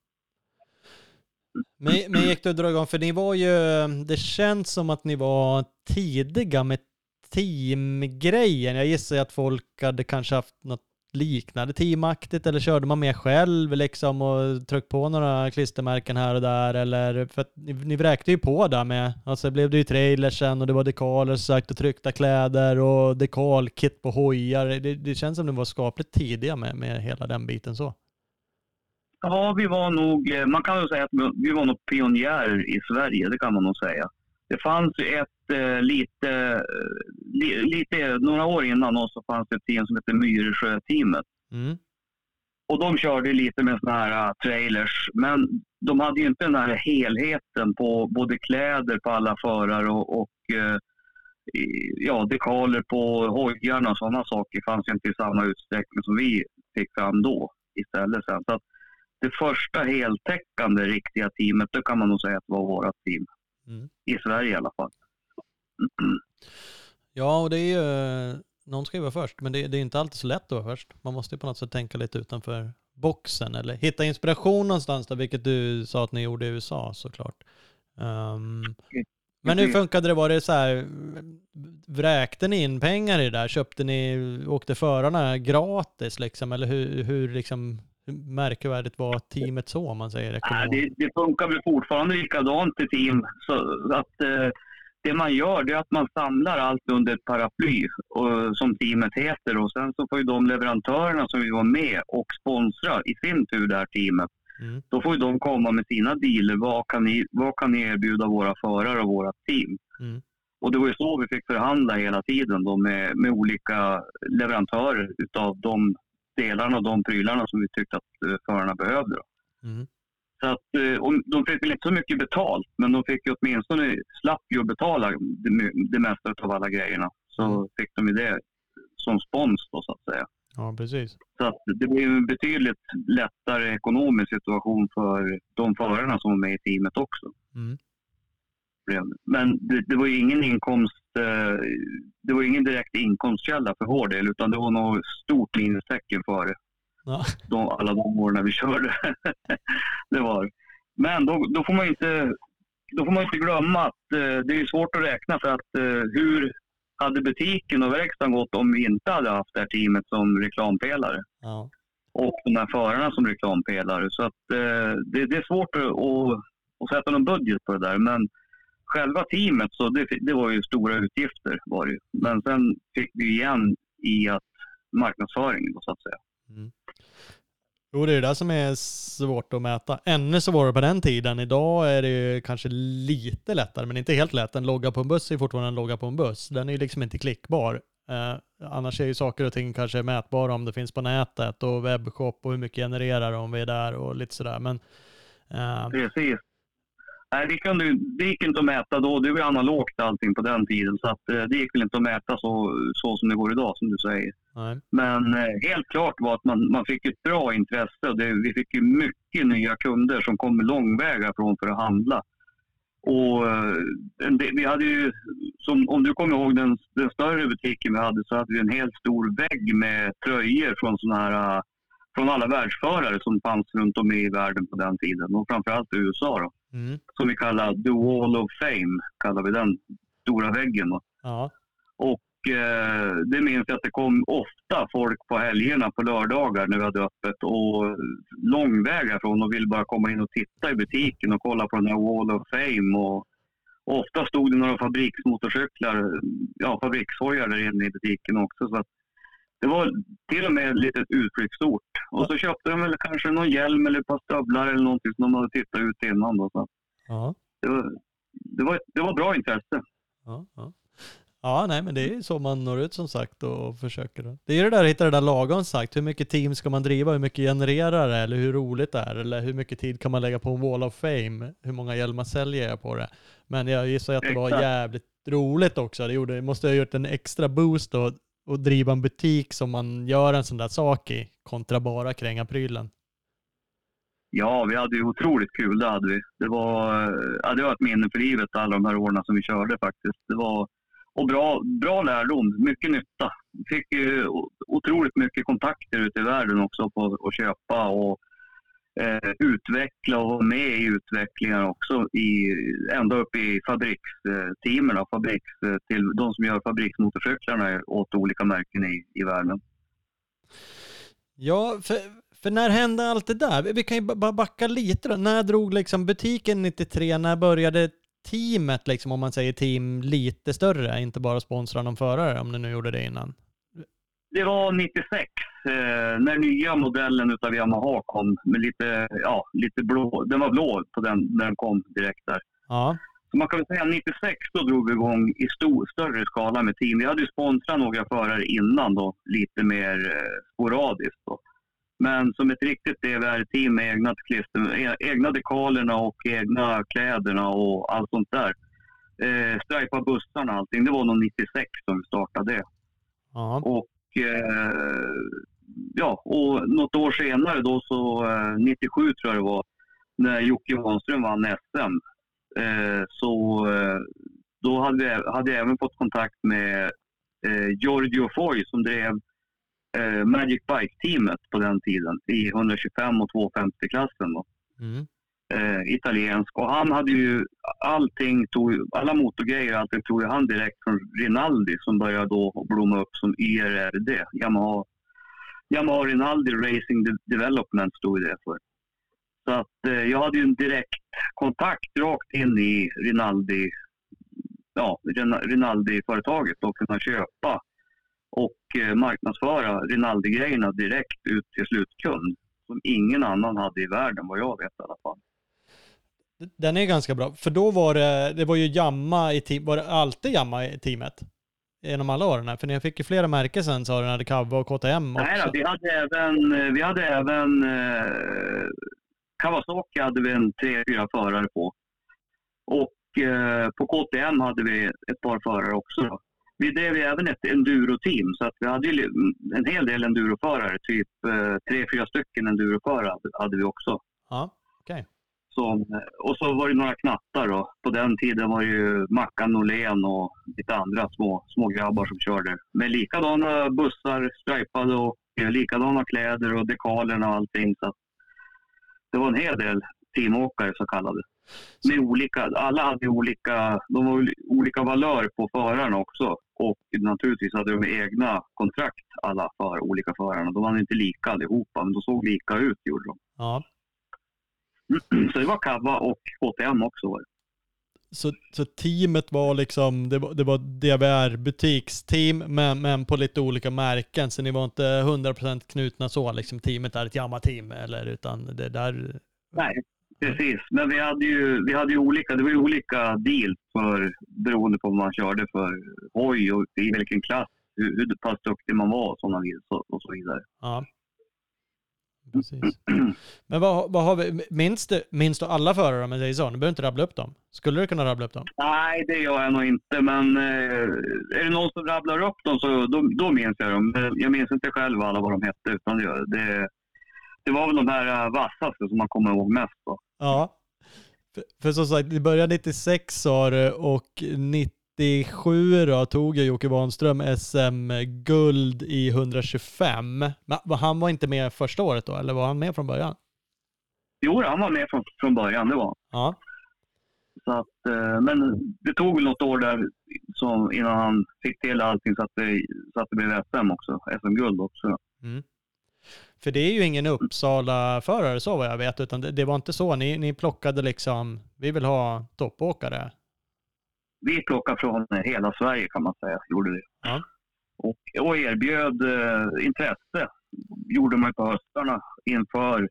Men, men gick det att dra igång, för ni var ju, det känns som att ni var tidiga med teamgrejen. Jag gissar att folk hade kanske haft något liknande teamaktigt eller körde man mer själv liksom och tryckte på några klistermärken här och där eller för att ni, ni vräkte ju på där med, alltså blev det ju trailersen och det var dekaler sagt och tryckta kläder och dekalkit på hojar. Det, det känns som att ni var skapligt tidiga med, med hela den biten så. Ja, vi var nog, eh, man kan väl säga att vi- var nog pionjärer i Sverige, det kan man nog säga. Det fanns ju ett eh, lite, eh, li, lite, några år innan oss så fanns det ett team som hette Myresjö-teamet. Mm. Och de körde lite med såna här uh, trailers, men de hade ju inte den här helheten på både kläder på alla förare och, och eh, ja, dekaler på hojarna och sådana saker fanns inte i samma utsträckning som vi fick fram då istället sen. Så att det första heltäckande riktiga teamet, det kan man nog säga att var vårt team. Mm. I Sverige i alla fall. Ja, och det är ju, någon ska ju vara först, men det, det är inte alltid så lätt att vara först. Man måste ju på något sätt tänka lite utanför boxen eller hitta inspiration någonstans där, vilket du sa att ni gjorde i USA såklart. Um, Men hur funkade det? Var det så här, vräkte ni in pengar i det där? Köpte ni, åkte förarna gratis liksom? Eller hur, hur liksom, hur märkvärdigt var teamet så om man säger Nej, det, det funkar väl fortfarande likadant i team. Så att eh, det man gör det är att man samlar allt under ett paraply och, som teamet heter och sen så får ju de leverantörerna som vill vara med och sponsra i sin tur det här teamet. Mm. Då får ju de komma med sina dealer. Vad kan ni, vad kan ni erbjuda våra förare och våra team? Mm. Och det var ju så vi fick förhandla hela tiden då med, med olika leverantörer utav de delarna och de prylarna som vi tyckte att eh, förarna behövde. Mm. Så att, eh, de fick väl inte så mycket betalt, men de fick ju åtminstone, slapp ju att betala det, det mesta av alla grejerna. Så mm. fick de ju det som spons då, så att säga. Ja, precis. Så att det blev en betydligt lättare ekonomisk situation för de förarna som var med i teamet också. Mm. Men det, det, var ju ingen inkomst, eh, det var ingen direkt inkomstkälla för vår del, utan det var nog stort minustecken för ja. de, alla de åren vi körde. det var Men då, då, får man inte, då får man inte glömma att eh, det är svårt att räkna för att eh, hur hade butiken och verkstaden gått om vi inte hade haft det här teamet som reklampelare? Ja. Och de här förarna som reklampelare. Så att, eh, det, det, är svårt att, att, att sätta någon budget på det där. Men själva teamet, så det, det var ju stora utgifter. Var det. Men sen fick vi igen i att marknadsföringen, så att säga. Mm. Jo, det är det som är svårt att mäta. Ännu svårare på den tiden. Idag är det ju kanske lite lättare, men inte helt lätt. En logga på en buss är fortfarande en logga på en buss. Den är ju liksom inte klickbar. Eh, annars är ju saker och ting kanske mätbara om det finns på nätet och webbshop och hur mycket genererar om vi är där och lite sådär. Men, eh, Precis. Nej, det, kan du, det gick inte att mäta då. Det var analogt allting på den tiden. Så att, eh, det gick väl inte att mäta så, så som det går idag, som du säger. Nej. Men eh, helt klart var att man, man fick ett bra intresse. Det, vi fick ju mycket nya kunder som kom långväga från för att handla. Och eh, det, vi hade ju, som, om du kommer ihåg den, den större butiken vi hade, så hade vi en helt stor vägg med tröjor från såna här från alla världsförare som fanns runt om i världen på den tiden och framförallt i USA. Då. Mm. Som vi kallar The Wall of Fame, kallar vi den stora väggen. Ja. Och eh, det minns jag att det kom ofta folk på helgerna på lördagar när vi hade öppet och långväga från och ville bara komma in och titta i butiken och kolla på den här Wall of Fame. Och, och ofta stod det några fabriksmotorcyklar, ja fabrikshojar där inne i butiken också. Så att det var till och med ett litet utflyktsort. Och så köpte de väl kanske någon hjälm eller ett par stövlar eller någonting som de hade tittat ut innan. Då, så. Ja. Det, var, det, var, det var bra intresse. Ja, ja. ja, nej men det är så man når ut som sagt och försöker. Det är det där att hitta det där lagom sagt. Hur mycket team ska man driva? Hur mycket genererar det? Eller hur roligt det är? Eller hur mycket tid kan man lägga på en wall of fame? Hur många hjälmar säljer jag på det? Men jag gissar att det var jävligt roligt också. Det, gjorde, det måste ha gjort en extra boost då och driva en butik som man gör en sån där sak i kontra bara kränga prylen? Ja, vi hade ju otroligt kul, det hade vi. Det var, ja, det var ett minne för livet alla de här åren som vi körde faktiskt. Det var, och bra, bra lärdom, mycket nytta. Vi fick ju otroligt mycket kontakter ute i världen också på att köpa och eh, utveckla och vara med i utvecklingen också i, ända upp i fabriksteamen eh, fabriks, till de som gör fabriksmotorcyklarna åt olika märken i, i världen. Ja, för, för när hände allt det där? Vi kan ju bara backa lite då. När drog liksom butiken 93? När började teamet, liksom, om man säger team, lite större? Inte bara sponsra någon förare, om ni nu gjorde det innan. Det var 96, eh, när nya modellen av Yamaha kom. Med lite, ja, lite blå. Den var blå på den, när den kom direkt där. Ja. Så man kan väl säga 96 då drog vi igång i stor, större skala med team. Vi hade ju sponsrat några förare innan då, lite mer eh, sporadiskt. Då. Men som ett riktigt DVR-team med egna, klister, e, egna dekalerna och egna kläderna och allt sånt där. Eh, strajpa bussarna och allting. Det var nog 96 som vi startade det. Ja. Och Eh, ja, och något år senare då så, eh, 97 tror jag det var, när Jocke Wanström vann SM. Eh, så eh, då hade, jag, hade jag även fått kontakt med eh, Giorgio Foy som drev eh, Magic Bike-teamet på den tiden i 125 och 250-klassen. Mm eh, italiensk. Och han hade ju allting, tog, alla motorgrejer, allting tog ju han direkt från Rinaldi som började då blomma upp som IRRD, Yamaha, Yamaha Rinaldi Racing Development stod det för. Så att eh, jag hade ju en direkt kontakt rakt in i Rinaldi, ja, Rinaldi-företaget och kunna köpa och eh, marknadsföra Rinaldi-grejerna direkt ut till slutkund som ingen annan hade i världen vad jag vet i alla fall. Den är ganska bra, för då var det, det var ju Jamma i team, var det alltid Jamma i teamet? Genom alla åren? För ni fick ju flera märken sen sa du, när det Kava och KTM också. Nej då, vi hade även, vi hade även eh, Kawasaki hade vi en tre, fyra förare på. Och eh, på KTM hade vi ett par förare också. Vi drev även ett enduro-team, så att vi hade en hel del enduroförare. Typ eh, tre, fyra stycken enduroförare hade vi också. Ja, okay. Så, och så var det några knattar då. På den tiden var det ju Mackan Norlén och lite andra små, små grabbar som körde. Med likadana bussar, stripade och likadana kläder och dekalerna och allting. Så det var en hel del teamåkare så kallade. Med olika, alla hade olika, de var olika valör på förarna också. Och naturligtvis hade de egna kontrakt alla för olika förarna. De var inte lika allihopa, men de såg lika ut gjorde de. Ja. Så det var Kava och KTM också. Så, så teamet var liksom, det var, det var DVR butiksteam men, men på lite olika märken. Så ni var inte 100% knutna så, liksom teamet är ett Yamaha-team eller utan det där... Nej, precis. Men vi hade ju, vi hade ju olika, det var ju olika deals för, beroende på vad man körde för hoj och i vilken klass, hur, hur pass duktig man var och, sådana, och så vidare. Ja. Precis. Men vad, vad har vi, minns du, minns du alla förare om jag säger så? Du behöver inte rabbla upp dem. Skulle du kunna rabbla upp dem? Nej, det gör jag nog inte. Men eh, är det någon som rabblar upp dem så då, då minns jag dem. Jag minns inte själv alla vad de hette. Utan det, det, det var väl de här uh, vassaste som man kommer ihåg mest. Då. Ja. För, för som sagt, det började 96 sa du och 90 97 då tog jag Jocke Wanström SM-guld i 125. Men han var inte med första året då, eller var han med från början? Jo, han var med från, från början, det var Ja. Så att, eh, men det tog något år där som, innan han fick till allting så att det, så att det blev SM också, SM-guld också. Mm. För det är ju ingen Uppsala-förare så vad jag vet, utan det, det var inte så. Ni, ni plockade liksom, vi vill ha toppåkare vi plockade från hela Sverige kan man säga, gjorde vi. Ja. Och, och erbjöd eh, intresse, gjorde man på höstarna inför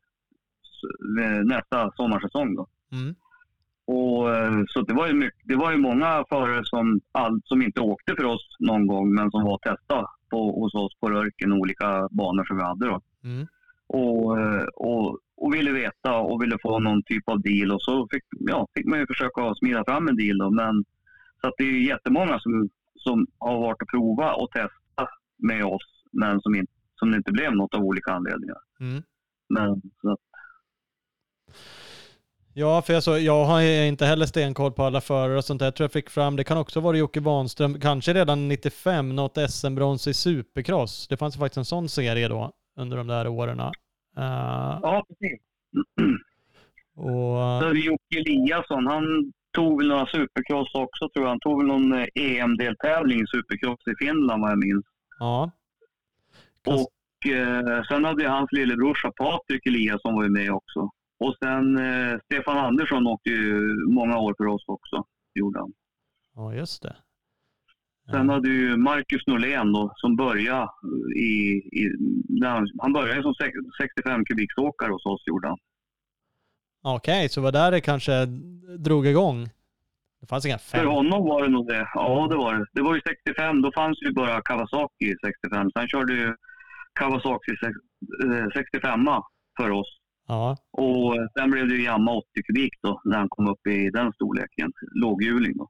nästa sommarsäsong. Då. Mm. Och, eh, så det var, ju mycket, det var ju många förare som, all, som inte åkte för oss någon gång, men som var och testade på, hos oss på Rörken, olika banor som vi hade. Då. Mm. Och, eh, och, och ville veta och ville få någon typ av deal. Och så fick, ja, fick man ju försöka smida fram en deal. Då, men så att det är jättemånga som, som har varit och provat och testat med oss, men som, in, som det inte blev något av olika anledningar. Mm. Men, så Ja, för jag, så, jag har inte heller stenkoll på alla förare och sånt där. Jag tror jag fick fram, det kan också vara Jocke Wanström, kanske redan 95, något SM-brons i supercross. Det fanns faktiskt en sån serie då under de där åren. Uh, ja, precis. Och, så Jocke Eliasson, han tog väl några supercross också tror jag. Han tog väl någon EM-deltävling eh, e i supercross i Finland vad jag minns. Ja. Och eh, sen hade hans lillebrorsa Patrik Eliasson var ju med också. Och sen eh, Stefan Andersson åkte ju många år för oss också, gjorde han. Ja, just det. Sen hade ju Marcus Norlén då, som började i... i han, han började som 65 kubiksåkare hos oss, gjorde han. Okej, okay, så var där det kanske drog igång? Det fanns inga fem? För honom var det nog det. Ja, det var det. Det var ju 65, då fanns ju bara Kawasaki 65. Sen körde ju Kawasaki 65 eh, för oss. Ja. Och sen blev det ju Yamaha 80 kubik då, när han kom upp i den storleken. Låghjuling då.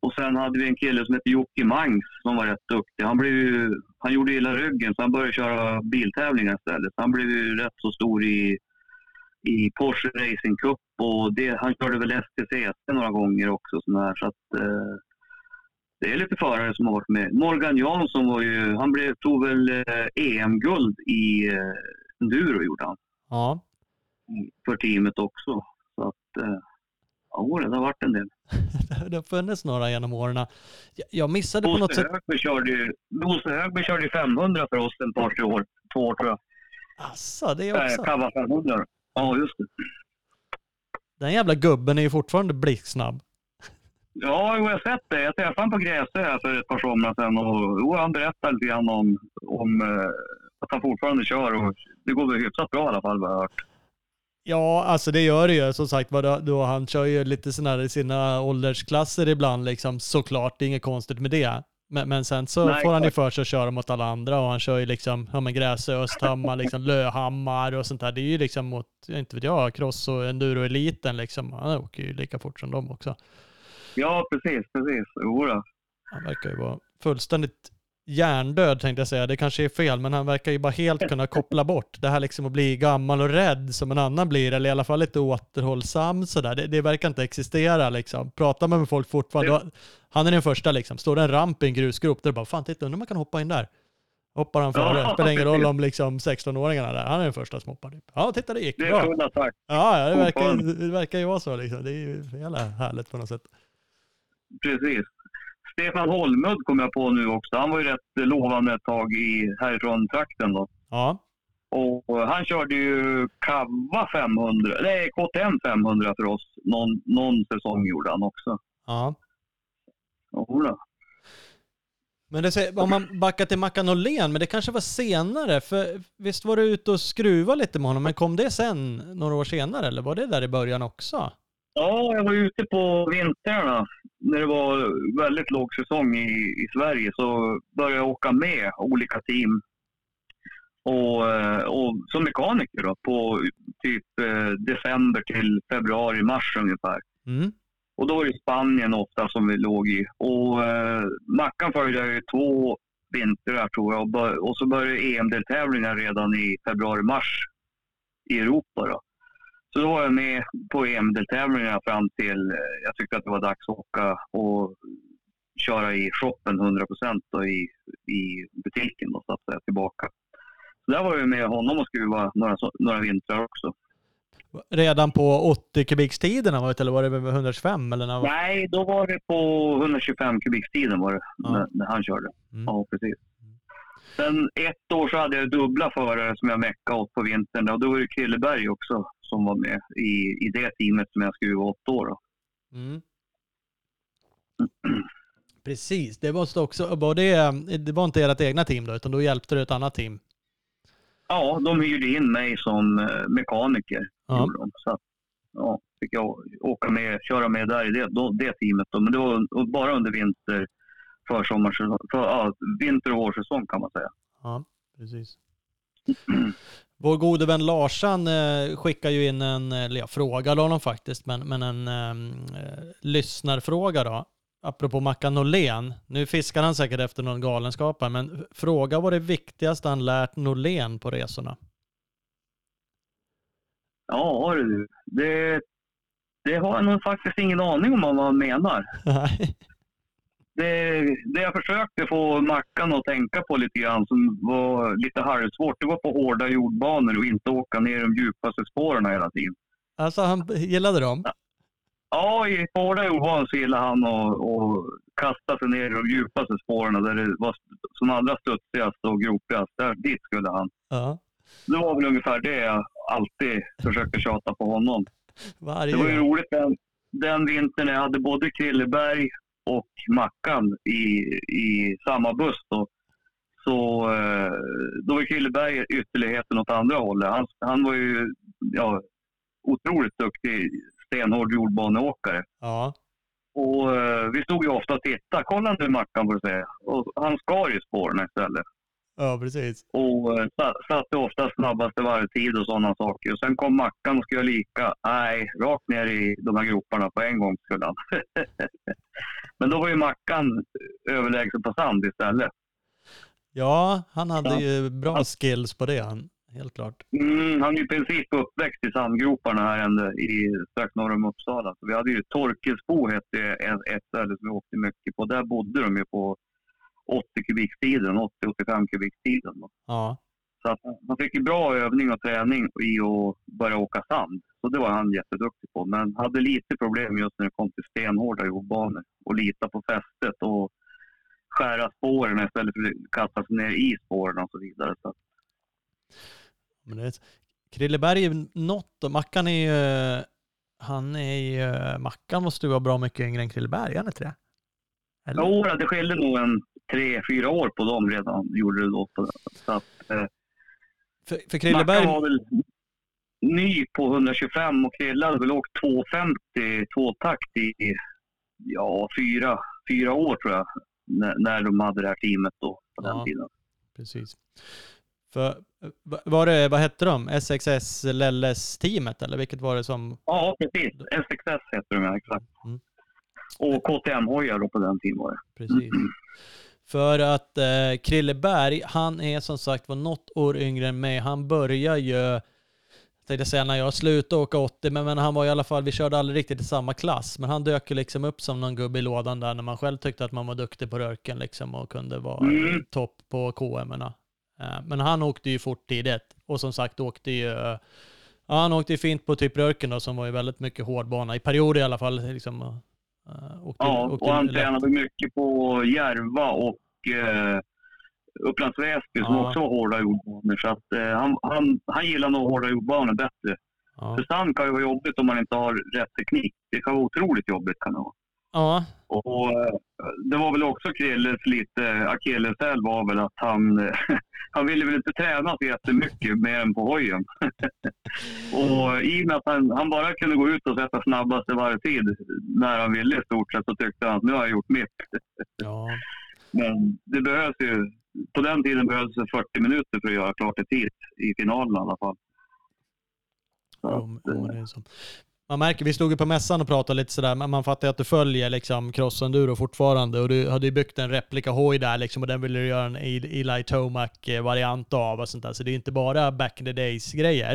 Och sen hade vi en kille som hette Jocke Mangs som var rätt duktig. Han, blev ju, han gjorde illa ryggen så han började köra biltävlingar istället. Han blev ju rätt så stor i i Porsche Racing Cup och det, han körde väl STCC några gånger också. Sådär, så att, eh, det är lite förare som har varit med. Morgan Jansson var ju, han blev, tog väl eh, EM-guld i eh, enduro gjorde han. Ja. för teamet också. Så att, eh, ja, det har varit en del. det har funnits några genom åren. Jag missade på något sätt... Körde ju, Bosse Högberg körde 500 för oss en par tre år. Två år tror jag. Asså, det är också... Kava 500. Ja, just det. Den jävla gubben är ju fortfarande blixtsnabb. Ja, jag har sett det. Jag träffade honom på Gräsö här för ett par somrar sedan och jo, han berättade lite grann om, om eh, att han fortfarande kör och det går väl hyfsat bra i alla fall vad jag hört. Ja, alltså det gör det ju. Som sagt då, då han kör ju lite sådana i sina åldersklasser ibland liksom såklart. Det är inget konstigt med det. Men, men sen så Nej, får han ju för sig att köra mot alla andra och han kör ju liksom, ja men Gräsö, Östhammar, liksom Löhammar och sånt där. Det är ju liksom mot, inte vet jag, cross och enduro-eliten liksom. Han åker ju lika fort som dem också. Ja, precis, precis. Jodå. Han verkar ju vara fullständigt hjärndöd tänkte jag säga. Det kanske är fel, men han verkar ju bara helt kunna koppla bort det här liksom att bli gammal och rädd som en annan blir, eller i alla fall lite återhållsam sådär. Det, det verkar inte existera liksom. Pratar man med folk fortfarande, då, han är den första liksom. Står det en ramp i en grusgrop, där bara fan titta, undrar man kan hoppa in där. Hoppar han före. Ja, Spelar ingen roll om liksom 16-åringarna där. Han är den första som hoppar. Typ. Ja, titta det gick bra. Det är. Ja, ja det, verkar, det verkar ju vara så liksom. Det är ju jävla härligt på något sätt. Precis. Stefan Holmud kom jag på nu också. Han var ju rätt lovande ett tag i, härifrån trakten då. Ja. Och han körde ju Kava 500, nej KTM 500 för oss. Någon, någon säsong gjorde han också. Ja. Jodå. Men det, om man backar till Mackan Åhlén, men det kanske var senare, för visst var du ute och skruva lite med honom, men kom det sen några år senare, eller var det där i början också? Ja, jag var ute på vintrarna när det var väldigt låg säsong i, i Sverige så började jag åka med olika team och, eh, och som mekaniker då, på typ eh, december till februari, mars ungefär. Mm. Och då var det Spanien ofta som vi låg i. Och eh, Mackan följde jag ju två vintrar tror jag och, bör, och så började EM-deltävlingar redan i februari-mars i Europa. Då. Så då var jag med på EM-deltävlingarna fram till eh, jag tyckte att det var dags att åka och köra i shoppen 100 procent i, i butiken och säga tillbaka. Så där var jag med honom och skruva några, några vintrar också. Redan på 80 kubikstiderna eller var det 125? Eller när var... Nej, då var det på 125 kubikstiden var det ja. när, när, han körde. Mm. Ja, precis. Sen ett år så hade jag dubbla förare som jag meckade åt på vintern och då var det Krilleberg också som var med i, i det teamet som jag skruvade åt då. då. Mm. Precis, det måste också, var det, det var inte ert egna team då, utan då hjälpte du ett annat team? Ja, de hyrde in mig som eh, mekaniker. Ja. Så ja, fick jag åka med, köra med där i det, det teamet. Då. Men det var bara under vinter, försommar, för, ja, vinter och vårsäsong kan man säga. Ja, precis. Vår gode vän Larsan eh, skickar ju in en, eller jag frågade honom faktiskt, men, men en ehm, eh, lyssnarfråga då. Apropå Mackan Norlén. Nu fiskar han säkert efter någon galenskap här, men fråga vad det viktigaste han lärt Norlén på resorna. Ja du, det, det har jag nog faktiskt ingen aning om vad man menar. Nej det, det jag försökte få Mackan att tänka på lite grann som var lite halvsvårt, det var på hårda jordbanor och inte åka ner de djupaste spåren hela tiden. Alltså han gillade dem? Ja, i hårda jordbanor så gillade han att, att kasta sig ner i de djupaste spåren där det var som allra studsigast och gropigast. Där, dit skulle han. Ja. Det var väl ungefär det jag alltid försökte tjata på honom. Varje det var ju roligt den, den vintern jag hade både Krilleberg och Mackan i, i samma buss. Då. Så eh, då var Killeberg ytterligheten åt andra hållet. Han, han var ju ja, otroligt duktig stenhård jordbaneåkare. Ja. Och eh, vi stod ju ofta och tittade. Kolla nu Mackan får du säga. Och han skar ju spåren istället. Ja, precis. Och eh, satte ofta snabbaste varvtid och sådana saker. Och sen kom Mackan och skulle lika. Nej, rakt ner i de här groparna på en gång skulle han. Men då var ju Mackan överlägsen på sand istället. Ja, han hade ja. ju bra skills på det, han, helt klart. Mm, han är i princip uppväxt i sandgroparna här ända i, strax norr om Uppsala. Så vi hade ju Torkelsbo hette ett ställe som vi åkte mycket på. Där bodde de ju på 80 kubiktiden, 80-85 kubiktiden. Ja. Så att han fick ju bra övning och träning i att börja åka sand. Så det var han jätteduktig på. Men hade lite problem just när det kom till stenhårda jordbanor. Och lita på fästet och skära spåren istället för att kasta sig ner i spåren och så vidare. Så. Men det är, Krilleberg är något och Mackan är ju, han är ju, Mackan måste ju vara bra mycket yngre än Krilleberg, är han inte det? Eller? Jo, det skilde nog en tre, fyra år på dem redan, gjorde det då. Så att, eh, för, för Krilleberg... Var väl ny på 125 och Krille hade väl åkt 250 tvåtakt i ja, fyra, fyra år tror jag när, när de hade det här teamet då på den tiden. Precis. För, var det, vad hette de? SXS Lelles-teamet eller vilket var det som? Ja, precis. SXS heter de ja, exakt. Mm. Och KTM-hojar då på den tiden var det. Precis. För att eh, Krilleberg, han är som sagt var något år yngre än mig. Han börjar ju tänkte säga när jag slutade åka 80, men, men han var i alla fall, vi körde aldrig riktigt i samma klass, men han dök ju liksom upp som någon gubbe i lådan där när man själv tyckte att man var duktig på röken liksom och kunde vara mm. topp på KM. -erna. Eh, men han åkte ju fort tidigt och som sagt åkte ju, ja, han åkte ju fint på typ röken då som var ju väldigt mycket hårdbana, i perioder i alla fall. Liksom, uh, åkte, ja, åkte och han tränade mycket på Järva och uh, Upplands Väsby som också var hårda jordbanor. Så att, eh, han, han, han gillar nog hårda jordbanor bättre. Ja. För sand kan ju vara jobbigt om man inte har rätt teknik. Det kan vara otroligt jobbigt kan det vara. Ja. Och, eh, det var väl också Krilles lite akilleshäl var väl att han, han ville väl inte träna så jättemycket mer än på hojen. och i och med att han, han, bara kunde gå ut och sätta snabbaste varvtid när han ville i stort sett så tyckte han att nu har jag gjort mitt. ja. Men det behövs ju på den tiden behövdes det 40 minuter för att göra klart ett hit i finalen i alla fall. Jo, jo, är så. Man märker, vi stod ju på mässan och pratade lite sådär, men man fattar ju att du följer liksom cross-enduro fortfarande och du hade ju byggt en replika hoj där liksom och den ville du göra en Eli Tomac-variant av och sånt där. Så det är inte bara back in the days-grejer.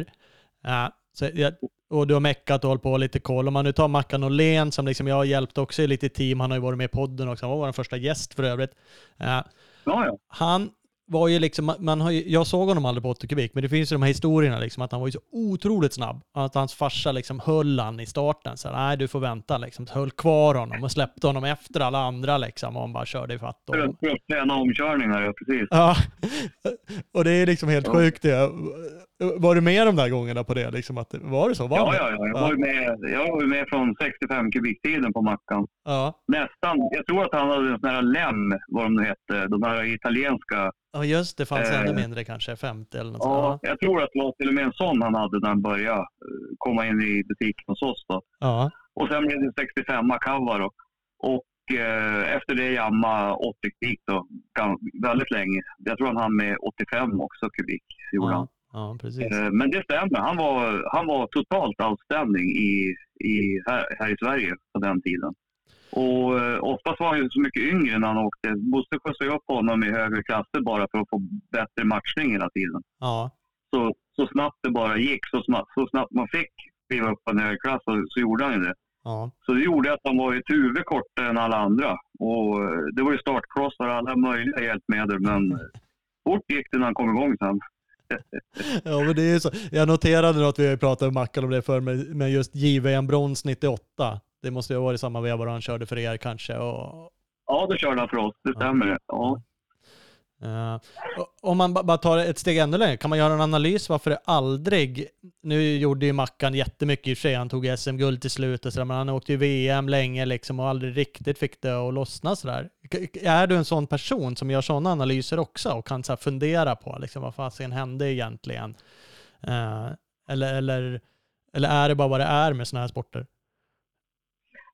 Uh, så jag, och du har meckat och hållit på lite koll. Om man nu tar Mackan och Len som liksom jag har hjälpt också i lite team, han har ju varit med i podden också, han var vår första gäst för övrigt. Uh, Ja, ja. Han var ju liksom, man har ju, jag såg honom aldrig på 80 kubik, men det finns ju de här historierna liksom att han var ju så otroligt snabb. Att hans farsa liksom höll han i starten. Så nej du får vänta liksom. Höll kvar honom och släppte honom efter alla andra liksom. Och han bara körde ifatt att träna omkörningar, ja precis. Ja, och det är liksom helt ja. sjukt det. Var du med de där gångerna på det? Liksom att, var det så? Var ja, ja, ja, jag var ju med, jag var med från 65 kubiktiden på Mackan. Ja. Nästan. Jag tror att han hade en sån här lem, vad de nu hette, de här italienska. Ja, just det. fanns eh, ännu mindre kanske, 50 eller något Ja, jag tror att det var till och med en sån han hade när han började eh, komma in i butiken hos oss. Då. Ja. Och sen blev det 65 Kawa då. Och eh, efter det jamma 80 kubik då, väldigt länge. Jag tror han hann med 85 också kubik, gjorde ja. han. Ja, precis. Eh, men det stämmer. Han var, han var totalt outstanding i, i, här, här i Sverige på den tiden. Och eh, oftast var han ju så mycket yngre när han åkte. Bosse skjutsade upp honom i högre klasser bara för att få bättre matchning hela tiden. Ja. Så, så snabbt det bara gick, så snabbt, så snabbt man fick kliva upp på en högre klass så, så gjorde han ju det. Ja. Så det gjorde att han var ett huvud kortare än alla andra. Och eh, det var ju startcrossar och alla möjliga hjälpmedel, men fort gick det när han kom igång sen. ja, men det är så. Jag noterade att vi pratade med Mackan om det för med just JVM brons 98. Det måste ju ha varit samma veva han körde för er kanske. Och... Ja, det körde han för oss. Det stämmer. Ja. ja. Uh, om man bara tar ett steg ännu längre, kan man göra en analys varför det aldrig, nu gjorde ju Mackan jättemycket i och för sig, han tog SM-guld till slut och sådär, men han åkte ju VM länge liksom och aldrig riktigt fick det att lossna sådär. Är du en sån person som gör sådana analyser också och kan så fundera på liksom, vad fasen hände egentligen? Uh, eller, eller, eller är det bara vad det är med sådana här sporter?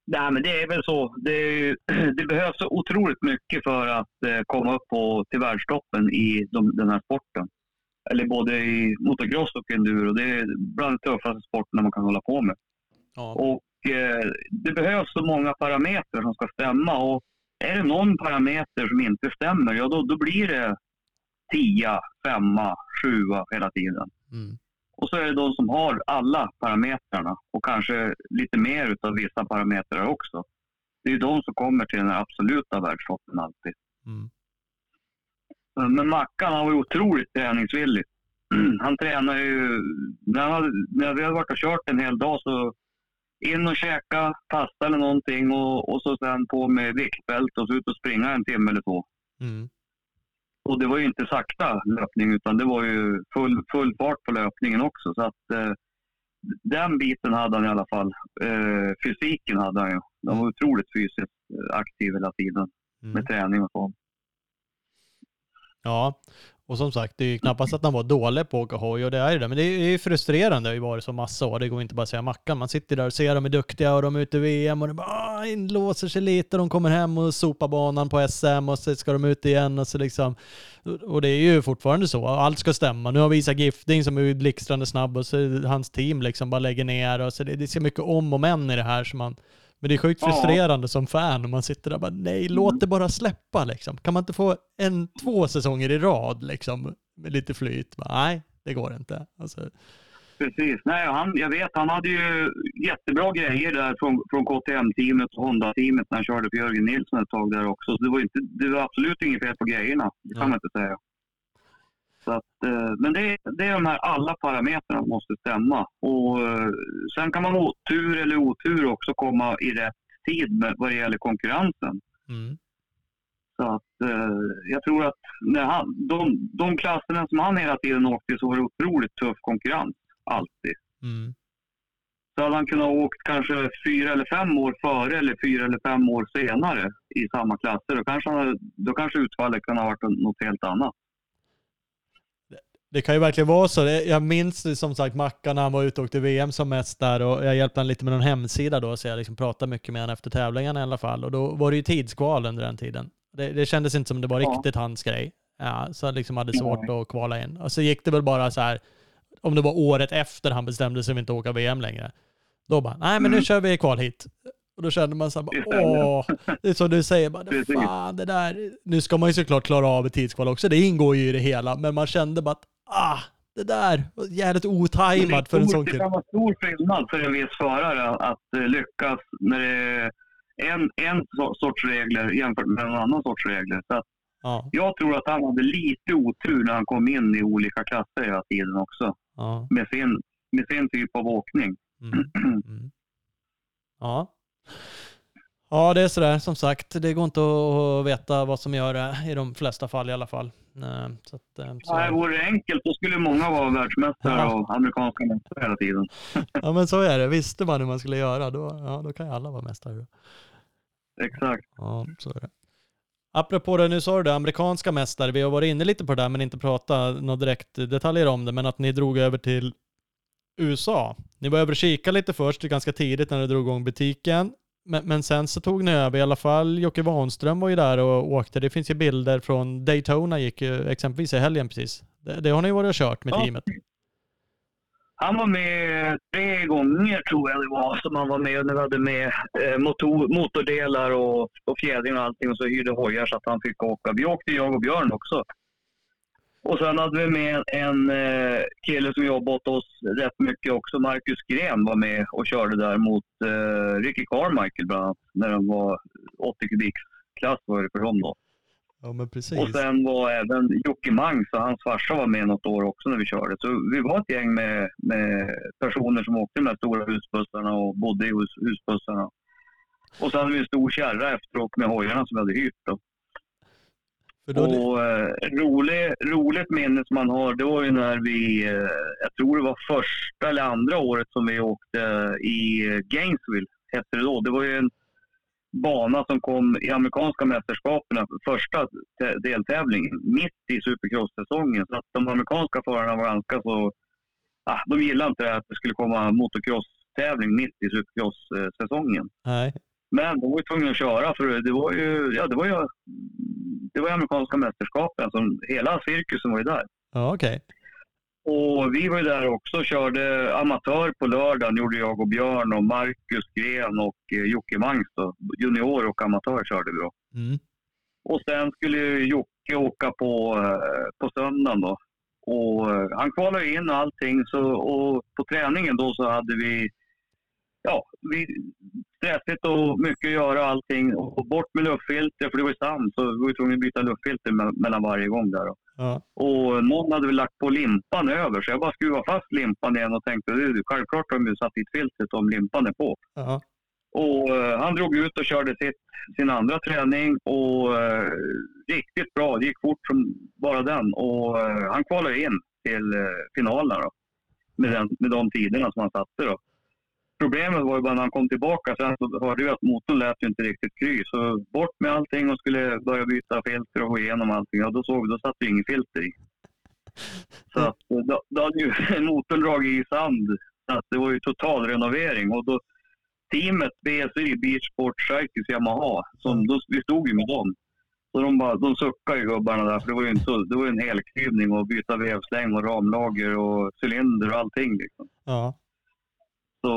Nej, men det är väl så. Det, är, det behövs så otroligt mycket för att eh, komma upp på, till världstoppen i de, den här sporten. Eller både i motocross och enduro. Det är bland de tuffaste sporterna man kan hålla på med. Ja. Och eh, Det behövs så många parametrar som ska stämma. Och är det någon parameter som inte stämmer, ja då, då blir det tia, femma, sjua hela tiden. Mm. Och så är det de som har alla parametrarna och kanske lite mer av vissa parametrar också. Det är de som kommer till den absoluta världstoppen alltid. Mm. Men Mackan han var otroligt träningsvillig. han tränar ju... När, han, när vi har varit och kört en hel dag så in och käka pasta eller någonting och, och så sen på med viktbälte och så ut och springa en timme eller två. Mm. Och det var ju inte sakta löpning utan det var ju full, full fart på löpningen också. Så att eh, den biten hade han i alla fall. Eh, fysiken hade han ju. Han var otroligt fysiskt eh, aktiv hela tiden Mm. med träning och sånt. Ja, och som sagt, det är ju knappast att han var dålig på att åka hoj och det är ju det. Men det är ju frustrerande, det har ju varit så massa år. Det går inte bara att säga Mackan. Man sitter där och ser dem är duktiga och de är ute i VM och det bara ah, inlåser sig lite. De kommer hem och sopar banan på SM och så ska de ut igen och så liksom. Och det är ju fortfarande så. Allt ska stämma. Nu har vi Isak Gifting som är blixtrande snabb och så hans team liksom bara lägger ner och så det, det ser mycket om och men i det här som man men det är sjukt Ja. frustrerande som fan om man sitter där och bara nej, låt det bara släppa liksom. Kan man inte få en, två säsonger i rad liksom med lite flyt? Bara, nej, det går inte. Alltså, Precis. Nej, han, jag vet, han hade ju jättebra grejer där från, från KTM-teamet och Honda-teamet när han körde för Jörgen Nilsson ett tag där också. Så det var, inte, det var absolut inget fel på grejerna. Det kan Ja. man inte säga. Så att, eh, men det, är- det är de här alla parametrarna som måste stämma. Och, eh, sen kan man otur eller otur också komma i rätt tid med, vad det gäller konkurrensen. mm, Så att, eh, jag tror att när han, de, de klasserna som han hela tiden åkte så var det otroligt tuff konkurrens. Alltid. mm, Så hade han kunnat åkt kanske fyra eller fem år före eller fyra eller fem år senare i samma klasser. Då kanske, han, då kanske utfallet kunde ha varit något helt annat. Det kan ju verkligen vara så. Jag minns som sagt Mackan när han var ute och åkte VM som mest där och jag hjälpte honom lite med någon hemsida då så jag liksom pratade mycket med honom efter tävlingarna i alla fall och då var det ju tidskval under den tiden. Det, det kändes inte som det var Ja. riktigt hans grej. Ja, så han liksom hade svårt att kvala in. Och så gick det väl bara så här, om det var året efter han bestämde sig för att inte åka VM längre. Då bara, nej men nu Mm. kör vi kval hit. Och då kände man så här, bara, åh, det är som du säger, bara, fan det där, nu ska man ju såklart klara av ett tidskval också, det ingår ju i det hela, men man kände bara att, ah, det där, var jävligt det otajmat för en sån Det kille. kan vara stor skillnad för en viss förare att eh, lyckas när det är en, en so- sorts regler jämfört med en annan sorts regler. Så Ja, jag tror att han hade lite otur när han kom in i olika klasser hela tiden också. ja, Med sin, med sin typ av åkning. mm, mm. ja. Ja, det är sådär som sagt. Det går inte att veta vad som gör det i de flesta fall i alla fall. Eh, Så att, eh, så, Nej, vore det enkelt då skulle många vara världsmästare Ja. och amerikanska mästare hela tiden. ja, men så är det. Visste man hur man skulle göra, då, ja, då kan ju alla vara mästare. Exakt. Ja, så är det. Apropå det, nu sa du det, amerikanska mästare. Vi har varit inne lite på det där, men inte pratat några direkt detaljer om det. Men att ni drog över till USA. Ni var över och kika lite först, ganska tidigt när du drog igång butiken. Men, men sen så tog ni över i alla fall. Jocke Wanström var ju där och åkte. Det finns ju bilder från Daytona, gick ju exempelvis i helgen precis. Det, det har ni varit och kört med Ja. teamet. Han var med tre gånger tror jag det var som han var med när vi hade med eh, motor, motordelar och, och fjädring och allting och så hyrde hojar så att han fick åka. Vi åkte jag och Björn också. Och sen hade vi med en eh, kille som jobbade åt oss rätt mycket också. Marcus Gren var med och körde där mot eh, Ricky Carmichael bland annat. När de var 80 kubiksklass var det för dem då. Ja, men precis. Och sen var även Jocke Mangs och hans farsa var med något år också när vi körde. Så vi var ett gäng med, med personer som åkte de här stora husbussarna och bodde i hus, husbussarna. Och sen hade vi en stor kärra efteråt med hojarna som vi hade hyrt. Då. Och eh, rolig, roligt minne som man har, det var ju när vi, eh, jag tror det var första eller andra året som vi åkte i eh, Gainesville, hette det då. Det var ju en bana som kom i amerikanska mästerskapen, första deltävlingen, mitt i supercross-säsongen. Så att de amerikanska förarna var ganska så, ah, de gillade inte det att det skulle komma motocross-tävling mitt i supercross-säsongen. nej. Men de var ju tvungna att köra för det var ju, ja, det var ju, det var amerikanska mästerskapen. Alltså, hela cirkusen var ju där. Ja, okej. Och vi var ju där också och körde amatör på lördagen. gjorde jag och Björn och Marcus Gren och eh, Jocke Mangs. Då. Junior och amatör körde vi då. Mm. Och sen skulle Jocke åka på, eh, på söndagen då. Och eh, han kvalade in och allting. Så, och på träningen då så hade vi, ja, vi, stressigt och mycket att göra och allting. Och bort med luftfilter, för det var ju sand. Så vi var tvungna att byta luftfilter me- mellan varje gång där. Ja. Och någon hade väl lagt på limpan över, så jag bara skruvade fast limpan igen och tänkte det, självklart har de ju satt dit filtret om limpan är på. Ja. Och eh, han drog ut och körde sitt, sin andra träning och eh, riktigt bra. Det gick fort som bara den och eh, han kvalade in till finalerna då. Med, den, med de tiderna som han satte då. Problemet var ju bara när han kom tillbaka sen så hörde vi att motorn lät ju inte riktigt kry. Så bort med allting och skulle börja byta filter och gå igenom allting. Och då såg vi, då satt det inget filter i. Så att, eh, då, då hade ju motorn dragit i sand. Så att det var ju total renovering. Och då, teamet BSI, Beach Sport Cycles Yamaha, som, då, vi stod ju med dem. Så de, bara, de suckade ju gubbarna där, för det var ju det var ju en helklyvning och byta vevsläng och ramlager och cylinder och allting. Liksom. Ja. Så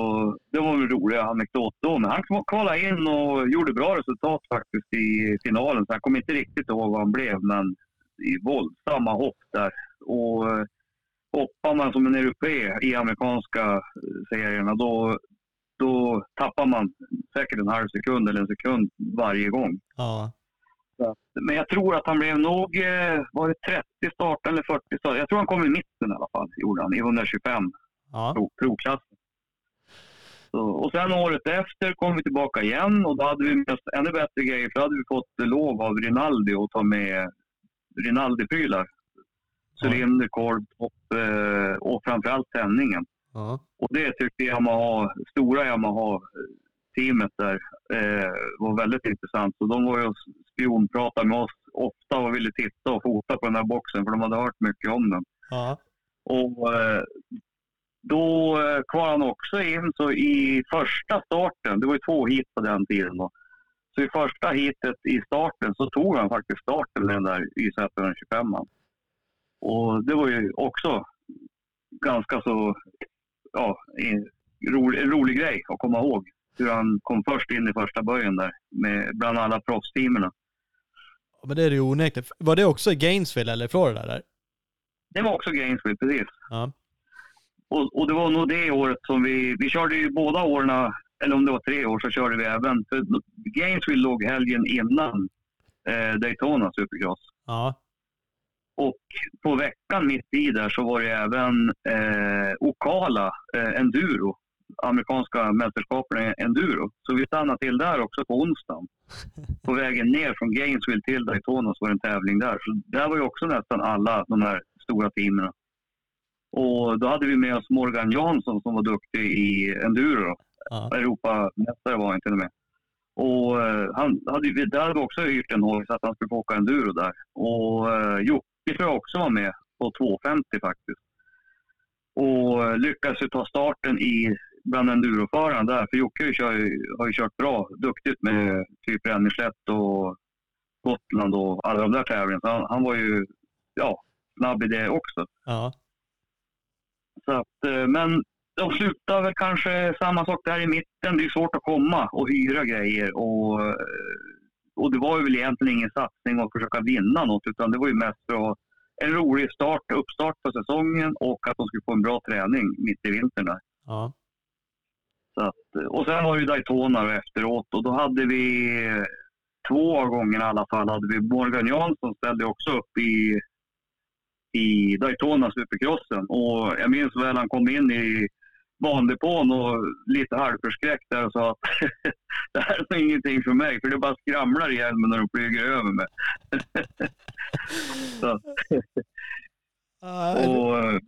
det var en rolig anekdot då. Men han kvalade in och gjorde bra resultat faktiskt i finalen. Så jag kommer inte riktigt ihåg vad han blev, men i våldsamma hopp där. Och eh, hoppar man som en europé i amerikanska eh, serierna, då, då tappar man säkert en halv sekund eller en sekund varje gång. Ja. Men jag tror att han blev nog, eh, var det 30 start eller 40 start? Jag tror han kom i mitten i alla fall, gjorde han, i 125 Ja. pro, provklassen. Och sen året efter kom vi tillbaka igen och då hade vi med oss ännu bättre grejer. För då hade vi fått lov av Rinaldi att ta med Rinaldi-prylar. Cylinder, korv, topp eh, och framförallt tändningen. Ja. Och det tyckte Yamaha, stora Yamaha-teamet där eh, var väldigt intressant. Så de var ju och spionpratade med oss ofta och ville titta och fota på den här boxen för de hade hört mycket om den. Ja. Och eh, då eh, kvalade han också in så i första starten, det var ju två hit på den tiden då. Så i första hitet i starten så tog han faktiskt starten med den där YZ125. Och det var ju också ganska så, ja, rolig, rolig grej att komma ihåg. Hur han kom först in i första böjen där med bland alla proffsteamen. Men det är det ju onekligen. Var det också i Gainesville eller Florida där? Det var också Gainesville, precis. Ja. Och, och det var nog det året som vi, vi körde ju båda åren, eller om det var tre år, så körde vi även. För Gainesville låg helgen innan eh, Daytona Supercross. Ja. Och på veckan mitt i där så var det även eh, Ocala eh, Enduro, amerikanska mästerskapen i Enduro. Så vi stannade till där också på onsdagen. På vägen ner från Gainesville till Daytona så var det en tävling där. Så där var ju också nästan alla de här stora teamen. Och då hade vi med oss Morgan Jansson som var duktig i enduro. Ja. Europamästare var han till och med. Och eh, han hade, vi- där hade vi också hyrt en hoj så att han skulle få åka enduro där. Och eh, Jocke tror jag också var med på 250 faktiskt. Och eh, lyckades ju ta starten i bland enduroförarna där. För Jocke kör, har ju kört bra, duktigt med typ Ränneslätt och Gotland och alla de där tävlingarna. Så han, han var ju ja, snabb i det också. Ja. Så att, eh, men de slutar väl kanske samma sak där i mitten. Det är svårt att komma och hyra grejer. Och, eh, och det var ju väl egentligen ingen satsning att försöka vinna något utan det var ju mest för att en rolig start, uppstart på säsongen och att de skulle få en bra träning mitt i vintern. Där. Ja. Så att, och sen var det ju Daytona efteråt och då hade vi två gånger i alla fall hade vi Morgan Jansson ställde också upp i, i Daytona Supercrossen och jag minns väl han kom in i bandepån och lite halvförskräckt där och sa att det här är ingenting för mig för det bara skramlar i hjälmen när de flyger över mig. så, och.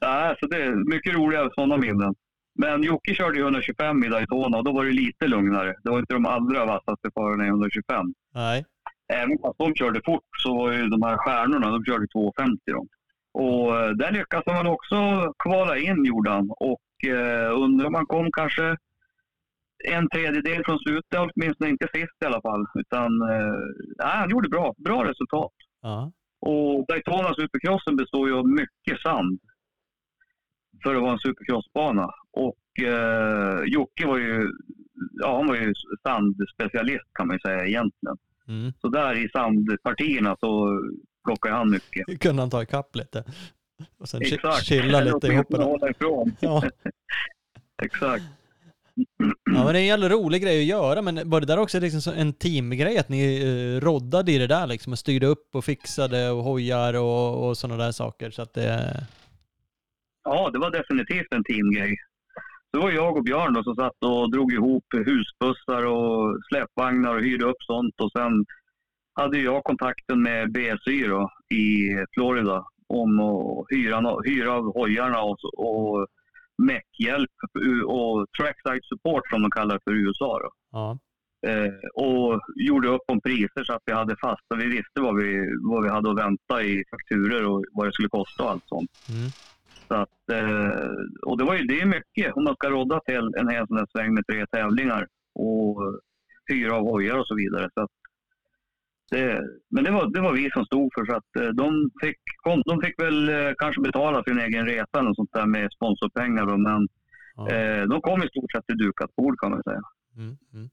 Ja, så det är mycket roliga sådana minnen. Men Jocke körde ju 125 i Daytona och då var det lite lugnare. Det var inte de allra vassaste förarna i 125. Nej. Även fast de körde fort så var ju de här stjärnorna, de körde 250 då. Och eh, där lyckades man också kvala in gjorde han. Och eh, undrar om han kom kanske en tredjedel från slutet, åtminstone inte sist i alla fall. Utan eh, han gjorde bra, bra resultat. Ja. Och Daytona Supercrossen består ju av mycket sand. För att vara en supercrossbana. Och eh, Jocke var ju, ja, han var ju sandspecialist kan man ju säga egentligen. Mm. Så där i sandpartierna så plockade han mycket. Kunde han ta ikapp lite. Och sen Exakt. chilla lite ihop hålla ifrån. Ja. Exakt. Ja, men det är en jävla rolig grej att göra, men var det där också liksom en teamgrej att ni eh, roddade i det där liksom och styrde upp och fixade och hojar och, och sådana där saker så att det... Ja, det var definitivt en teamgrej. Det var jag och Björn då som satt och drog ihop husbussar och släpvagnar och hyrde upp sånt och sen hade jag kontakten med BSY då, i Florida om att hyra, hyra av hojarna och, och meckhjälp och trackside support som de kallar för USA. Då. Ja. Eh, och gjorde upp om priser så att vi hade fasta. Vi visste vad vi, vad vi hade att vänta i fakturer och vad det skulle kosta och allt sånt. Mm. Så att, eh, och det, var ju, det är mycket om man ska rodda till en hel sån här sväng med tre tävlingar och hyra av hojar och så vidare. Så att, det, men det var, det var vi som stod för så att eh, de fick, de fick väl eh, kanske betala sin egen resa och sånt där med sponsorpengar då, men Ja. eh, de kom i stort sett till dukat bord kan man säga. Mm, mm.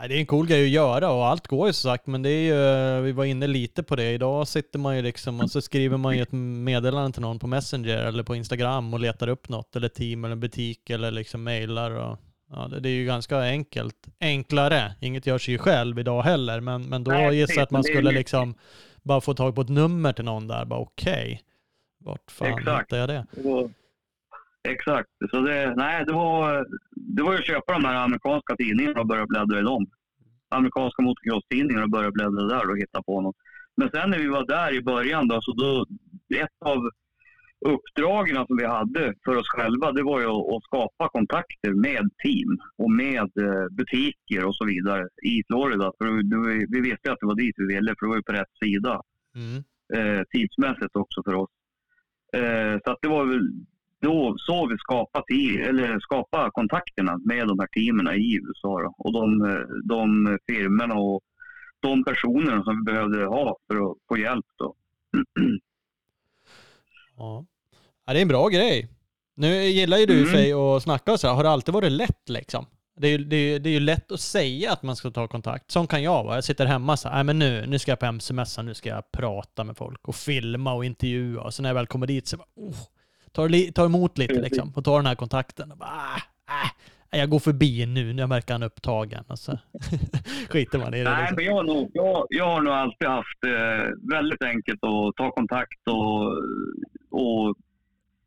Nej, det är en cool grej att göra och allt går ju så sagt, men det är ju, vi var inne lite på det. Idag sitter man ju liksom och så skriver man ju ett meddelande till någon på Messenger eller på Instagram och letar upp något, eller team eller butik eller liksom mailar och ja, det, det är ju ganska enkelt. Enklare. Inget görs ju själv idag heller, men, men då Nej, gissar jag att man skulle liksom bara få tag på ett nummer till någon där, bara okej. Vart fan Exakt. hittar jag det? Var, exakt. Så det, nej, det var, det var ju att köpa de här amerikanska tidningarna och börja bläddra i dem. Amerikanska motocross-tidningar och börja bläddra där och hitta på något. Men sen när vi var där i början då, så då, ett av uppdragen som vi hade för oss själva, det var ju att, skapa kontakter med team och med eh, butiker och så vidare i Florida. För vi visste att det var dit vi ville, för det var ju på rätt sida Mm. eh, tidsmässigt också för oss. Eh, så att det var väl då så vi skapade, ti- eller skapade kontakterna med de här teamen i USA då. och de, de firmorna och de personerna som vi behövde ha för att få hjälp. Då. Ja. ja, det är en bra grej. Nu gillar ju du Mm. Fej att snacka och så här. Har det alltid varit lätt liksom? Det är, ju, det, är, det är ju lätt att säga att man ska ta kontakt. Sån kan jag vara. Jag sitter hemma så här, men nu, nu ska jag på MC-mässan, nu ska jag prata med folk och filma och intervjua. Och så när jag väl kommer dit så bara, oh, tar, tar emot lite Precis. liksom och tar den här kontakten. Och bara, ah, ah, jag går förbi nu, nu verkar han upptagen. Och så skiter man i det. Nej, Liksom. men jag, har nog, jag, jag har nog alltid haft eh, väldigt enkelt att ta kontakt och, och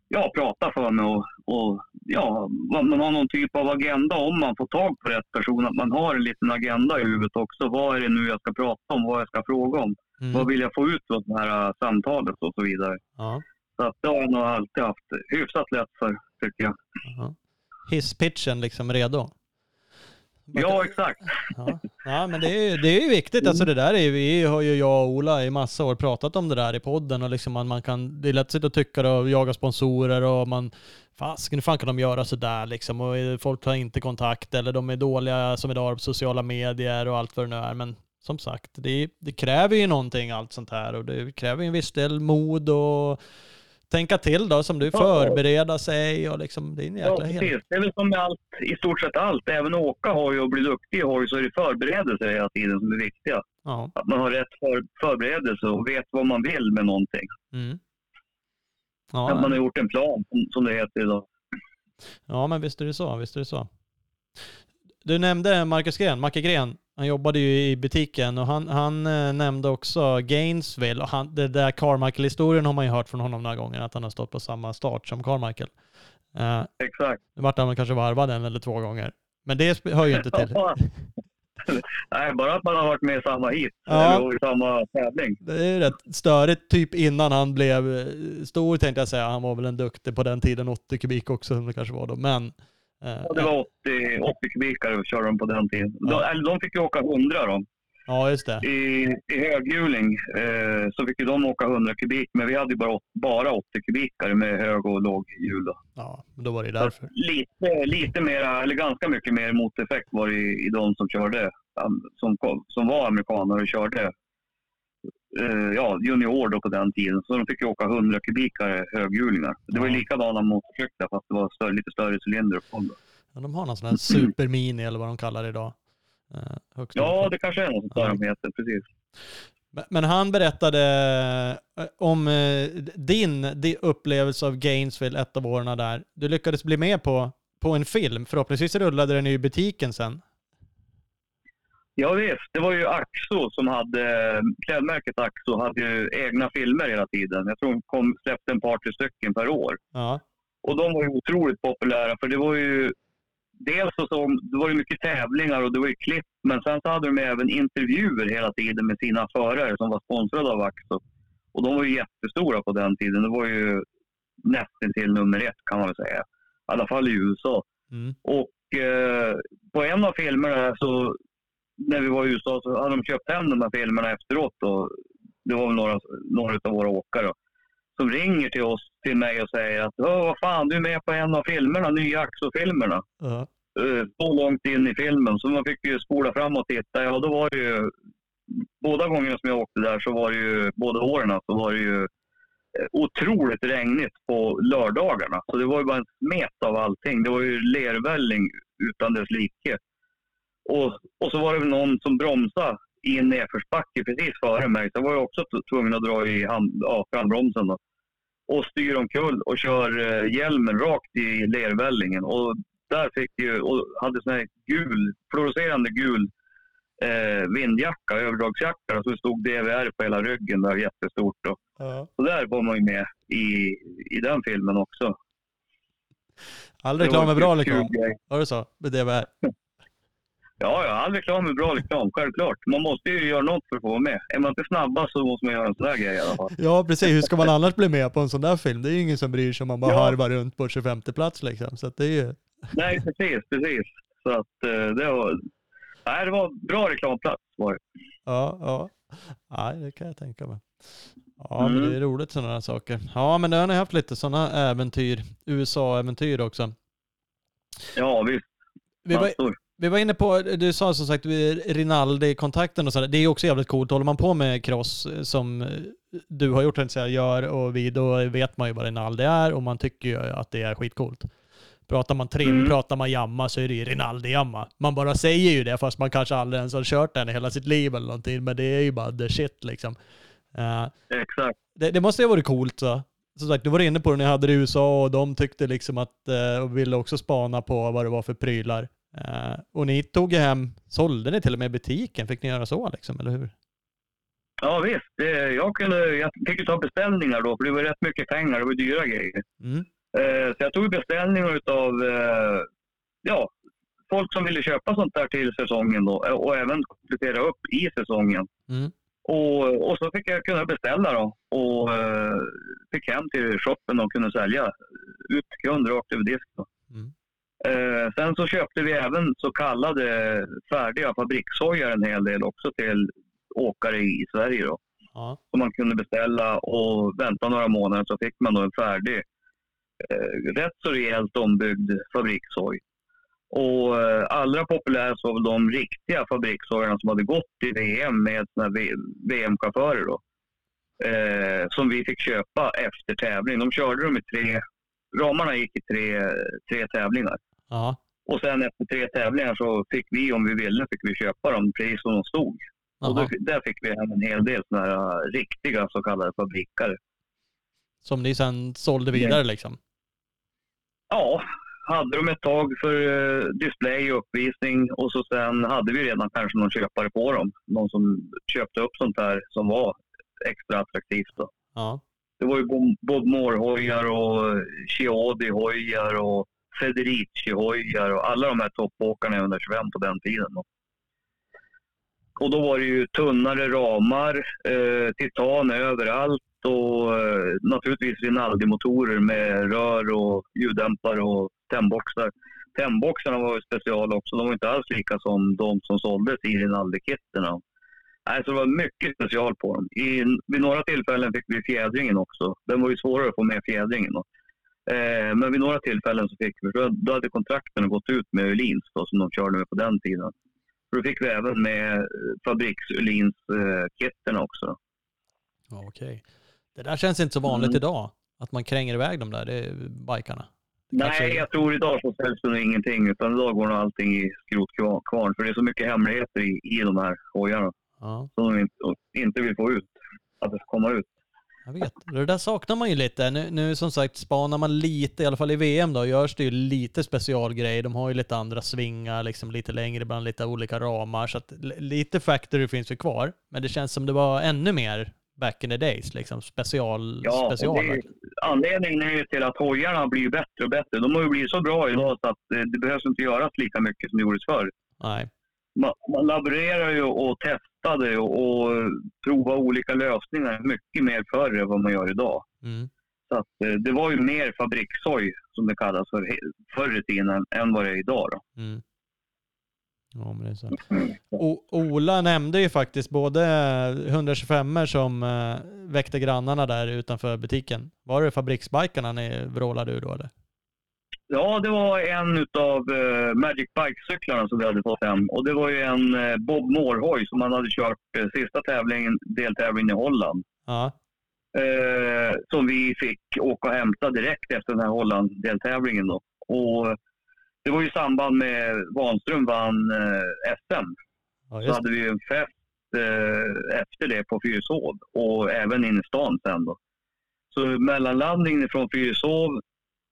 ja, prata för mig. Och, och, ja, man har någon typ av agenda om man får tag på rätt person. Att man har en liten agenda i huvudet också. Vad är det nu jag ska prata om? Vad jag ska fråga om? Vad Mm. vill jag få ut av det här eh, samtalet och så vidare. Ja, Så att det har jag nog alltid haft hyfsat lätt för, tycker jag. ja. Hisspitchen liksom redo. Ja, exakt. Ja, ja men det är, ju- det är ju viktigt. Alltså det där är vi har ju jag och Ola i massa år pratat om det där i podden och liksom man, man kan, det är lätt att sitta och tycka och jaga sponsorer och man, fasken hur fan kan de göra sådär liksom och folk tar inte kontakt eller de är dåliga som idag på sociala medier och allt vad det nu är. Men som sagt, det, det kräver ju någonting allt sånt här och det kräver ju en viss del mod och tänka till då som du, Ja. förbereda sig och liksom, det är en Ja, jäkla hel... precis. Det är väl som med allt, i stort sett allt. Även åka hoj och bli duktig i hoj så är det förberedelser hela tiden som är viktiga. Ja. Att man har rätt för, förberedelse och vet vad man vill med någonting. Mm. Att man har gjort en plan, som- som det heter idag. Ja, men visst är det så. Visst är det så. Du nämnde Marcus Gren, Macke Gren. Han jobbade ju i butiken och han, han eh, nämnde också Gainesville. Och han, det där Carmichael-historien har man ju hört från honom några gånger, att han har stått på samma start som Carmichael. Uh, Exakt. nu vart han kanske varvad en eller två gånger. Men det hör ju inte till. Nej, bara att man har varit med i samma hit Ja. eller i samma tävling. Det är ju rätt störigt, typ innan han blev eh, stor tänkte jag säga. Han var väl en duktig på den tiden, 80 kubik också som det kanske var då. Men... eh, Och det var 80, 80 kubikare körde de på den tiden. De, Ja. eller de fick ju åka 100 då. Ja, just det. I, i höghjuling eh, så fick ju de åka 100 kubik, men vi hade ju bara, bara 80 kubikare med hög och låg hjul. Då. Ja, då var det Så därför. Lite, lite mer, eller ganska mycket mer moteffekt var det i, i de som körde, som, som var amerikaner och körde eh, ja, junior då på den tiden. Så de fick ju åka 100 kubikare höghjulingar. Det var ju likadana motorcyklar fast det var större, lite större cylinder då. Ja, de har någon sån här supermini eller vad de kallar det idag. Eh, Ja, det kanske är något sånt där Ja. de heter. Precis. Men- Men han berättade eh, om eh, din, din upplevelse av Gainesville ett av åren där. Du lyckades bli med på, på en film. Förhoppningsvis rullade den i butiken sen. Ja visst, det var ju Axo som hade, klädmärket Axo hade ju egna filmer hela tiden. Jag tror de kom, släppte en par, tre stycken per år. Ja. Och de var ju otroligt populära för det var ju dels så, så det var det mycket tävlingar och det var ju klipp men sen så hade de även intervjuer hela tiden med sina förare som var sponsrade av Axo. Och de var ju jättestora på den tiden. Det var ju nästan till nummer ett kan man väl säga. I alla fall i USA. Mm. Och eh, på en av filmerna så när vi var i USA så hade de köpt hem de här filmerna efteråt. Och det var väl några, några av våra åkare som ringer till oss, till mig och säger att vad fan, du är med på en av filmerna, nya Axo-filmerna. Ja. Eh, Så långt in i filmen så man fick ju spola fram och titta. Ja, då var det ju båda gångerna som jag åkte där så var det ju, båda åren så var det ju eh, otroligt regnigt på lördagarna. Så det var ju bara en smet av allting. Det var ju lervälling utan dess like. Och, och så var det någon som bromsade i en nedförsbacke precis före mig. Så var jag också tvungen att dra i hand, ja, frambromsen då. Och styr omkull och kör eh, hjälmen rakt i lervällingen. Och där fick ju, och hade sån här gul, fluorescerande gul eh, vindjacka, överdragsjacka. Och så stod DVR på hela ryggen där jättestort. Då. Ja. Så där var man ju med i, i den filmen också. All reklam är bra reklam. grej. Var det så? Med DVR? Ja, ja, all reklam är bra reklam, självklart. Man måste ju göra något för att få vara med. Är man inte snabbast så måste man göra en sån där grej i alla fall. Ja, precis. Hur ska man annars bli med på en sån där film? Det är ju ingen som bryr sig om man bara Ja. harvar runt på 25 plats liksom. Så det är ju... Nej, precis, precis. Så att eh, det var... Nej, det var bra reklamplats var det. Ja, ja. Nej, det kan jag tänka mig. Ja, men Mm. det är roligt sådana här saker. Ja, men då har ni haft lite sådana äventyr, USA-äventyr också. Ja, visst. Vi var. Vi var inne på, du sa som sagt Rinaldi-kontakten och sådär. Det är också jävligt coolt. Håller man på med cross eh, som eh, du har gjort, jag gör och vi, då vet man ju vad Rinaldi är och man tycker ju att det är skitcoolt. Pratar man trim, Mm. pratar man jamma så är det ju Rinaldi-jamma. Man bara säger ju det fast man kanske aldrig ens har kört den i hela sitt liv eller någonting. Men det är ju bara the shit liksom. Eh, Exakt. det, det måste ju ha varit coolt så. Som sagt, du var inne på det, ni hade det i USA och de tyckte liksom att, och ville också spana på vad det var för prylar. Eh, och ni tog ju hem, sålde ni till och med butiken? Fick ni göra så liksom, eller hur? Ja, visst. Det, jag, kunde, jag fick ju ta beställningar då, för det var rätt mycket pengar. Det var dyra grejer. Mm. Eh, så jag tog beställningar av eh, ja, folk som ville köpa sånt där till säsongen då, och även komplettera upp i säsongen. Mm. Och, och så fick jag kunna beställa då och fick hem till shoppen och kunde sälja ut kunder rakt över disk. Då. Eh, sen så köpte vi även så kallade färdiga fabrikshojar en hel del också till åkare i Sverige. Då Ja. som man kunde beställa och vänta några månader så fick man då en färdig, eh, rätt så rejält ombyggd fabrikshoj. Och eh, allra populärast var väl de riktiga fabrikshojarna som hade gått i VM med VM-chaufförer då. Eh, som vi fick köpa efter tävling. De körde dem i tre, ramarna gick i tre, tre tävlingar. Ja. Och sen efter tre tävlingar så fick vi, om vi ville, fick vi köpa dem precis som de stod. Och då, där fick vi en hel del såna här uh, riktiga så kallade fabrikare. Som ni sen sålde vidare liksom? Ja, hade de ett tag för uh, display och uppvisning och så sen hade vi redan kanske någon köpare på dem. Någon som köpte upp sånt här som var extra attraktivt. Då. Ja. Det var ju Bob- Moore-hojar och uh, Chiodi-hojar och Federici-hojar och alla de här toppåkarna under 25 på den tiden. Då. Och då var det ju tunnare ramar, eh, titan överallt och eh, naturligtvis Rinaldi-motorer med rör och ljuddämpare och tändboxar. Tändboxarna var ju special också. De var inte alls lika som de som såldes i Rinaldi-kitterna. Nej, så det var mycket special på dem. I, vid några tillfällen fick vi fjädringen också. Den var ju svårare att få med fjädringen. Då. Eh, men vid några tillfällen så fick vi, då- då hade kontrakten gått ut med Öhlins som de körde med på den tiden. Då fick vi även med eh, fabriks-Öhlins-kitterna också. Ja, Okej. Det där känns inte så vanligt Mm. idag. Att man kränger iväg de där det bikarna. Kanske- Nej, jag tror idag så säljs det ingenting. Utan idag går nog allting i skrotkvarn. För det är så mycket hemligheter i, i de här hojarna Ja. som de inte, inte vill få ut. Att det ska komma ut. Jag vet. Det där saknar man ju lite. Nu, nu som sagt spanar man lite, i alla fall i VM då, görs det ju lite specialgrejer. De har ju lite andra svingar, liksom lite längre, ibland lite olika ramar. Så att lite factory finns ju kvar. Men det känns som det var ännu mer back in the days, liksom special. Ja, special, det, anledningen är ju till att hojarna blir bättre och bättre. De har ju blivit så bra idag så att det behövs inte göras lika mycket som det gjordes förr. Nej. Man, man laborerar ju och testade och, och provade olika lösningar mycket mer förr än vad man gör idag. Mm. Så att, eh, det var ju mer fabrikssoj, som det kallas för, förr i tiden, än vad det är idag. Då. Mm. Ja, men det är så. O Ola nämnde ju faktiskt både 125 som uh, väckte grannarna där utanför butiken. Var det fabriksbikarna ni vrålade ur då eller? Ja, det var en av uh, eh, Magic Bike-cyklarna som vi hade fått hem. Och det var ju en uh, Bob Moore-hoj som han hade kört uh, sista tävlingen, deltävlingen i Holland. Ja. som vi fick åka och hämta direkt efter den här Holland-deltävlingen. Då. Och det var i samband med Vanström vann SM. Ja, så hade vi en fest efter det på Fyrishov och även inne i stan sen då. Så mellanlandningen från Fyrishov,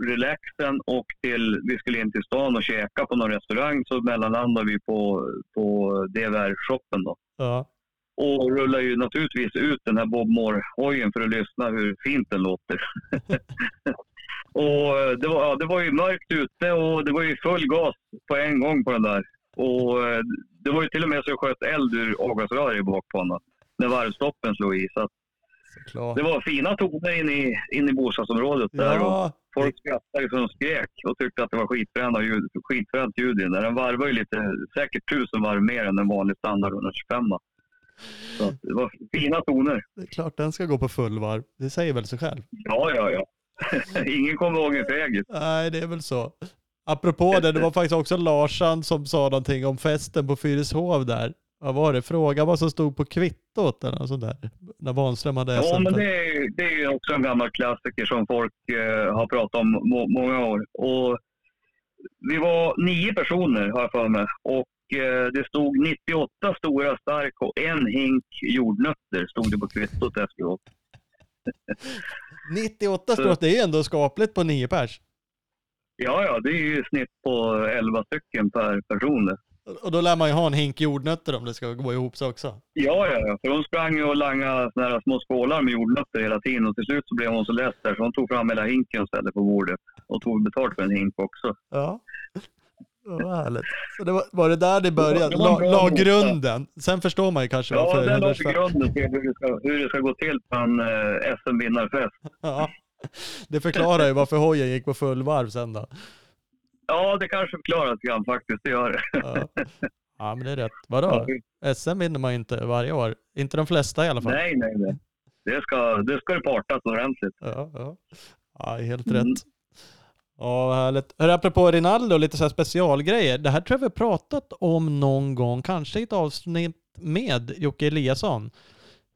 relaxen och till vi skulle in till stan och käka på någon restaurang så mellanlandade vi på, på DVR-shoppen då. Ja. Och rullar ju naturligtvis ut den här Bob Moore-hojen för att lyssna hur fint den låter. Och det var, ja, det var ju mörkt ute och det var ju full gas på en gång på den där. Och eh, det var ju till och med så jag sköt eld ur avgasröret bak på den när varvstoppen slog i. Så det var fina toner inne i, in i bostadsområdet där. Ja. Och folk skrattade som skrek och tyckte att det var skitfränt ljud, skitfränt ljud in där. Den varvar ju lite, säkert tusen varv mer än en vanlig standard 125. Så det var fina toner. Det är klart den ska gå på full varv. Det säger väl sig själv? Ja, ja, ja. Ingen kommer ihåg en fegis. Nej, det är väl så. Apropå det, det var faktiskt också Larsan som sa någonting om festen på Fyrishov där. Vad var det? Fråga vad som stod på kvittot eller något sånt där. När Vanström hade Ja, men det är, det är också en gammal klassiker som folk eh, har pratat om må, många år. Och vi var nio personer har jag för mig. Och eh, det stod 98 stora stark och en hink jordnötter stod det på kvittot efteråt. 98 språk, det är ändå skapligt på nio pers. Ja, ja, det är ju snitt på 11 stycken per person. Och då lär man ju ha en hink jordnötter om det ska gå ihop så också. Ja, ja. För hon sprang och langade såna här små skålar med jordnötter hela tiden och till slut så blev hon så less där så hon tog fram hela hinken och ställde på bordet och tog betalt för en hink också. Ja. Vad härligt. Så det var, var det där det började? La, la grunden. Sen förstår man ju kanske ja, varför. Ja, det la grunden till hur det, ska, hur det ska gå till på en eh, SM-vinnarfest. Ja, det förklarar ju varför hojen gick på full varv sen då. Ja, det kanske förklarar lite grann faktiskt. Det gör det. Ja. ja, men det är rätt. Vadå? SM vinner man ju inte varje år. Inte de flesta i alla fall. Nej, nej, nej. Det ska det, ska det partas ordentligt. Ja, ja. ja helt mm. rätt. Ja, härligt. Hör, apropå Rinaldo, lite så här specialgrejer. Det här tror jag vi har pratat om någon gång, kanske i ett avsnitt med Jocke Eliasson.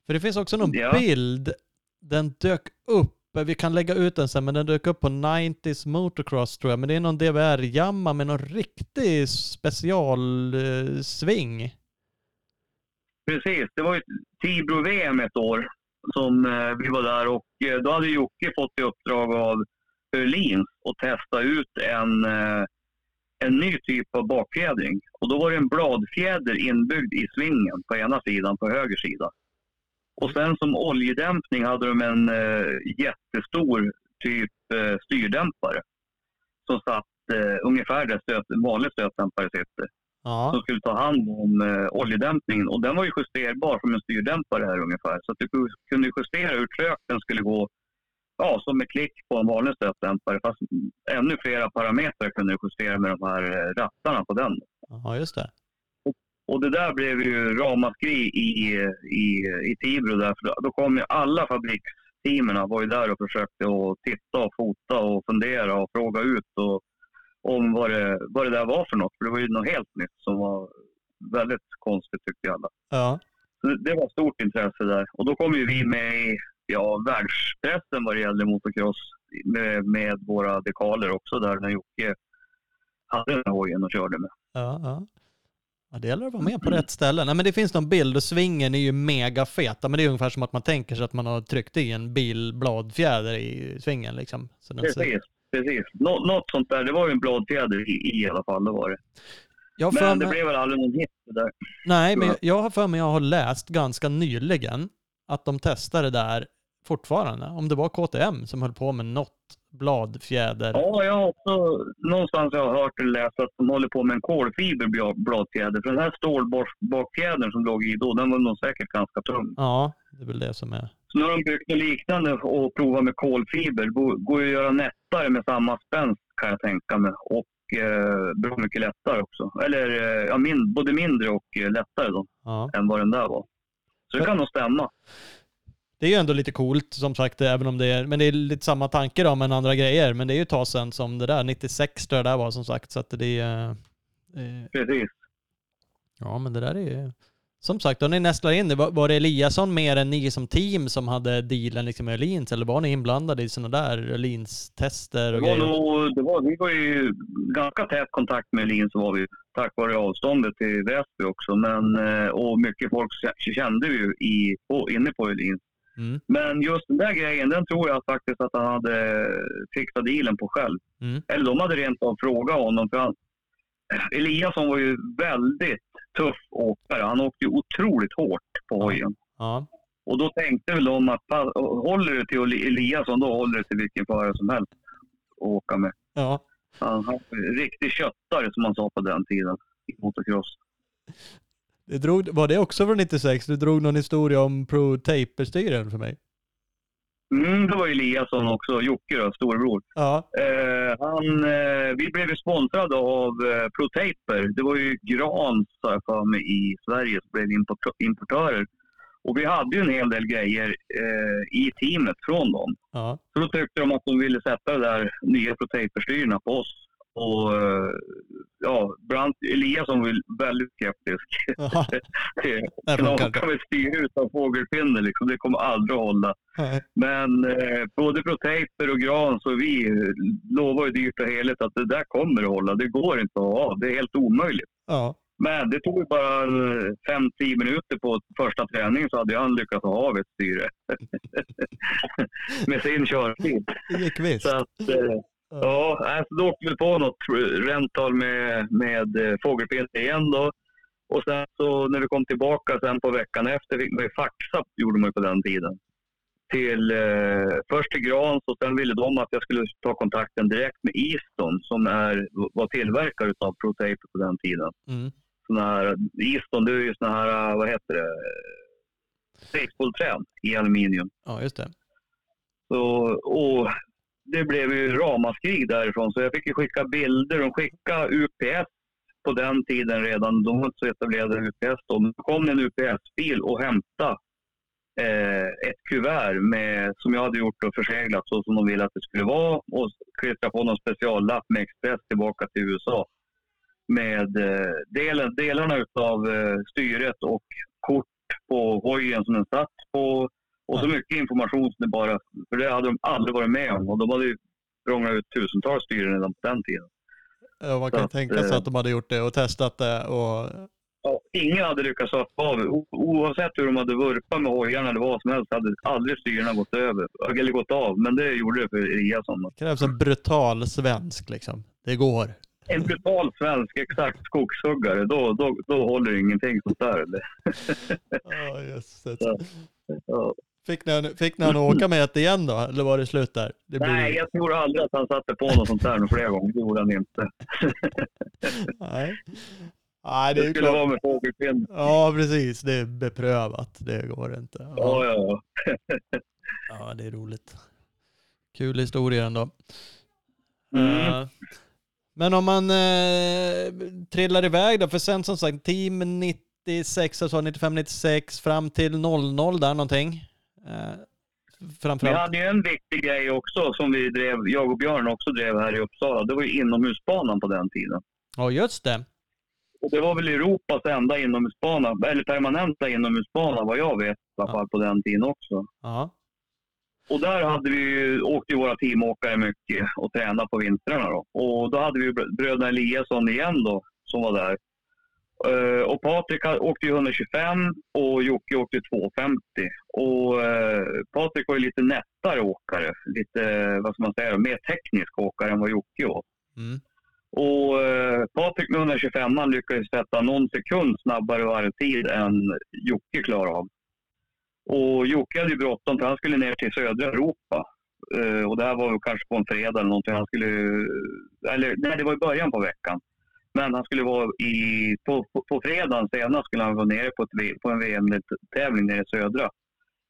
För det finns också någon ja. bild, den dök upp, vi kan lägga ut den sen, men den dök upp på 90s motocross tror jag. Men det är någon DVR-jamma med någon riktig specialsving. Eh, Precis, det var ju Tibro-VM ett år som eh, vi var där och eh, då hade Jocke fått i uppdrag av eh, Öhlins att testa ut en, eh, en ny typ av bakfjädring. Och då var det en bladfjäder inbyggd i svingen på ena sidan, på höger sida. Och sen som oljedämpning hade de en uh, jättestor typ uh, styrdämpare. Som satt uh, ungefär där stöt, vanlig stötdämpare sitter. Ja. Som skulle ta hand om uh, oljedämpningen. Och den var ju justerbar som en styrdämpare här ungefär. Så att du kunde justera hur trögt den skulle gå ja, som med klick på en vanlig stötdämpare. Fast ännu flera parametrar kunde du justera med de här eh, rattarna på den. Ja, just det. Och, det där blev ju ramaskri i, i, i Tibro. Där, för då kom ju alla fabriksteamen var ju där och försökte att titta och fota och fundera och fråga ut och, om vad det, vad det där var för något. För det var ju något helt nytt som var väldigt konstigt tyckte alla. Ja. Så det, det var stort intresse där. Och då kom ju vi med i ja, världspressen vad det gäller motocross med, med våra dekaler också där när Jocke hade den här hojen och körde med. Ja, ja. Ja, det gäller att vara med på rätt ställe. Nej, men det finns någon bild och svingen är ju mega feta, men det är ungefär som att man tänker sig att man har tryckt i en bilbladfjäder i svingen. Liksom. Så den ser- Precis, precis. Nå, något sånt där. Det var ju en bladfjäder i, i alla fall. Det var det. Jag Men det mig- blev väl aldrig någon hit det där. Nej, men Ja. jag har för mig jag har läst ganska nyligen att de testar det där fortfarande. Om det var KTM som höll på med något bladfjäder. Ja, jag har också någonstans har jag hört eller läst att de håller på med en kolfiberbladfjäder. För den här stålbakfjädern som låg i då, den var nog säkert ganska tung. Ja, det är väl det som är... Så nu har de byggt något liknande och provat med kolfiber. Går, går ju att göra nättare med samma spänst kan jag tänka mig. Och eh, bra mycket lättare också. Eller eh, ja, min, både mindre och eh, lättare då, Ja. än vad den där var. Så det kan nog stämma. Det är ju ändå lite coolt som sagt, även om det är, men det är lite samma tanke då, men andra grejer. Men det är ju ett tag sedan som det där, 96 tror jag det där var som sagt, så att det är... Eh, Precis. ja, men det där är ju... Som sagt, då ni nästlar in det, var, var det Eliasson mer än ni som team som hade dealen liksom med Öhlins, eller var ni inblandade i sådana där Öhlins-tester Det och var grejer? nog, det var, vi var ju ganska tät kontakt med Elin så var vi tack vare avståndet till Väsby också. Men, eh, och mycket folk kände vi ju i, på, inne på Elin. Mm, Men just den där grejen, den tror jag faktiskt att han hade fixat dealen på själv. mm, Eller de hade rent av frågat honom. För han, Eliasson var ju väldigt tuff åkare. Han åkte ju otroligt hårt på hojen. ja, Och då tänkte väl de att håller du till Eli- Eliasson, då håller du till vilken förare som helst att åka med. ja. Han han var en riktig köttare som man sa på den tiden i motocross. Det drog, var det också från 96? Du drog någon historia om Pro Taper-styren för mig. Mm, det var Eliasson också, Jocke då, storebror. Ja, Eh, han, eh, vi blev ju sponsrade av eh, ProTaper. Det var ju Grans, för mig, i Sverige som blev import- importörer. Och vi hade ju en hel del grejer eh, i teamet från dem. ja, Så då tyckte de att de ville sätta de där nya ProTaper-styrena på oss. Och eh, ja, Brant Eliasson var väldigt skeptisk. inte. Knaka med styre utan fågelpinne liksom. Det kommer aldrig att hålla. Nej. Men eh, både ProTaper och Grans och vi eh, lovar ju dyrt och heligt att det där kommer att hålla. Det går inte att ha. Det är helt omöjligt. Ja, Men det tog bara 5-10 minuter på första träningen så hade han lyckats ha av ett styre. Med sin körtid. det gick visst. Så att, eh, ja, alltså, då åkte vi på något rental med, med eh, fågelpinne igen då. Och sen så när vi kom tillbaka sen på veckan efter fick man faxa, gjorde man på den tiden. Till, eh, först till Grans och sen ville de att jag skulle ta kontakten direkt med Easton som är, var tillverkare av ProTape på den tiden. Mm. Såna här, Easton det är ju såna här, eh, vad heter det, basebollträn i aluminium. Ja, just det. Så, och det blev ju ramaskrig därifrån så jag fick ju skicka bilder. De skickade UPS på den tiden redan. De var inte så etablerade UPS då. Men det kom en UPS-bil och hämtade eh, ett kuvert med, som jag hade gjort och förseglat så som de ville att det skulle vara och klistra på någon speciallapp med Express tillbaka till USA. Med eh, delen, delarna av eh, styret och kort på hojen som den satt på och så mycket information som det bara... För det hade de aldrig varit med om. Och de hade ju prånglat ut tusentals styren redan på den tiden. Ja, man Så kan att, tänka sig eh, att de hade gjort det och testat det och... Ja, ingen hade lyckats ha av Oavsett hur de hade vurpat med hojarna eller vad som helst hade aldrig styrena gått över. Eller gått av. Men det gjorde det för Eliasson. Det krävs en brutal svensk liksom. Det går. En brutal svensk, exakt skogshuggare. Då, då, då håller ingenting sånt där. Eller? Ja. Ja. Ja. Fick ni, fick ni han åka med det igen då? Eller var det slut där? Det blir... Nej, jag tror aldrig att han satte på något sånt där några flera gånger. Det gjorde han inte. Nej. Nej, det Det skulle klart. vara med fågelskinn. Ja, precis. Det är beprövat. Det går inte. Ja, Ja, ja, ja. ja det är roligt. Kul historia ändå. Mm. Eh, men om man eh, trillar iväg då, för sen som sagt, team 96, alltså 95-96 fram till 00 där någonting. Eh, Vi framförallt. hade ju en viktig grej också som vi drev, jag och Björn också drev här i Uppsala. Det var ju inomhusbanan på den tiden. Ja, just det. Och det var väl Europas enda inomhusbana, eller permanenta inomhusbana vad jag vet i alla fall på den tiden också. Ja. Och där hade vi ju, åkte ju våra teamåkare mycket och tränade på vintrarna då. Och då hade vi br- bröderna Eliasson igen då, som var där. Eh, och Patrik åkte ju 125 och Jocke åkte 250. Och uh, Patrik var ju lite nättare åkare. Lite, vad ska man säga, mer teknisk åkare än vad Jocke var. Mm. Och eh, Patrik med 125 han lyckades sätta någon sekund snabbare varvtid än Jocke klarade av. Och Jocke hade ju bråttom för han skulle ner till södra Europa. Eh, och det här var kanske på en fredag eller någonting. Han skulle, eller nej, det var i början på veckan. Men han skulle vara i, på, på, på fredagen senast skulle han vara nere på, ett, på en VM-tävling nere i södra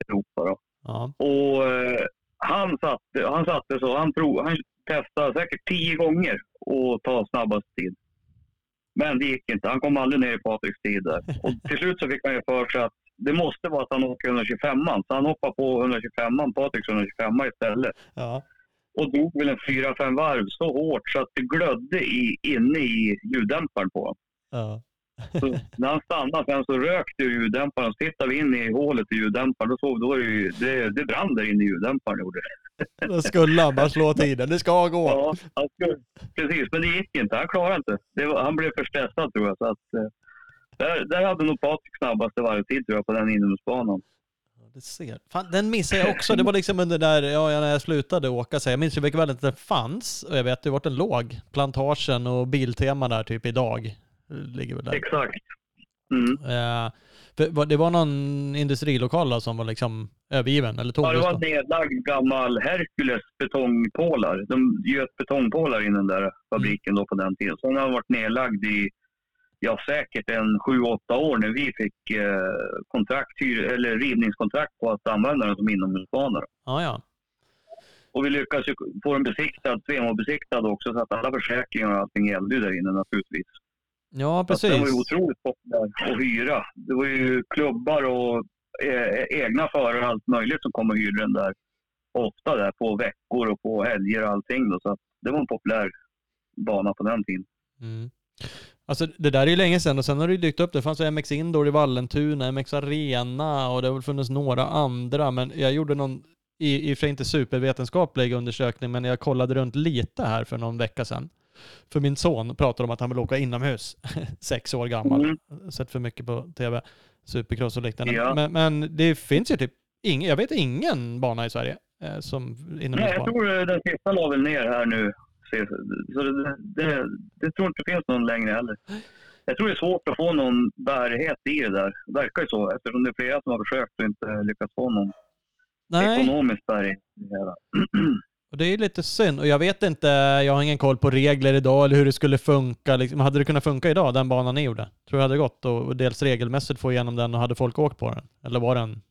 Europa. Då. Ja. Och eh, han satte, han satte så, han, prov, han testade säkert tio gånger att ta snabbast tid. Men det gick inte. Han kom aldrig ner i Patriks tid där. Och till slut så fick han ju för sig att det måste vara att han åker 125 Så han hoppade på 125 Patriks 125 istället. Ja. Och drog väl en fyra fem varv så hårt så att det glödde i, inne i ljuddämparen på honom. Ja. Så när han stannade sen så rökte ljuddämparen. Så tittade vi in i hålet i ljuddämparen. Då såg då var det, det, det brann där inne i ljuddämparen. Gjorde det. Då skulle han bara slå tiden. Det ska gå. Ja, han skulle, precis. Men det gick inte. Han klarade inte. Det var, han blev för stressad tror jag. Så att, eh, där, där hade nog Patrik snabbaste varvtid tror jag på den inomhusbanan. Det ser. Fan, den missade jag också. Det var liksom under där, ja, när jag slutade åka. Så jag minns ju mycket väl att den fanns. Och jag vet ju vart den låg. Plantagen och Biltema där typ idag. Ligger väl där. Exakt. Mm. Eh, var- det var någon industrilokal då som var liksom övergiven eller tom? Ja, det var en nedlagd gammal Hercules betongpålar. De göt betongpålar i den där fabriken då på den tiden. Så den har varit nedlagd i ja, säkert en sju, åtta år när vi fick eh, kontrakt, eller rivningskontrakt på att använda den som inomhusbana. då. Ja. Och vi lyckades ju få den besiktad, CMO-besiktad också, så att alla försäkringar och allting gällde där inne naturligtvis. Ja, Så att Den var ju precis. otroligt populär att hyra. Det var ju klubbar och eh, egna förare och allt möjligt som kom och hyrde den där. Ofta där på veckor och på helger och allting. Då, så det var en populär bana på den tiden. Mm. Alltså det där är ju länge sedan och sen har det ju dykt upp. Det fanns ju MX Indoor i Vallentuna, MX Arena och det har väl funnits några andra. Men jag gjorde någon, i, och för sig inte supervetenskaplig undersökning, men jag kollade runt lite här för någon vecka sedan. För min son pratade om att han vill åka inomhus, sex år gammal. Mm. Sett för mycket på tv, supercross och liknande. Ja. Men, men det finns ju typ ingen, jag vet ingen bana i Sverige eh, som Nej, jag inomhusbana. tror eh, den sista la väl ner här nu. Se- Så det, det, det tror inte finns någon längre heller. Jag tror det är svårt att få någon bärighet i det där. Det verkar ju så eftersom det är flera som har försökt och inte lyckats få någon Nej. ekonomisk bärighet i det hela. Och det är lite synd. Och jag vet inte, jag har ingen koll på regler idag eller hur det skulle funka. Liksom, hade det kunnat funka idag, den banan ni gjorde? Tror du det hade gått och och dels regelmässigt få igenom den och hade folk åkt på den? Eller var den...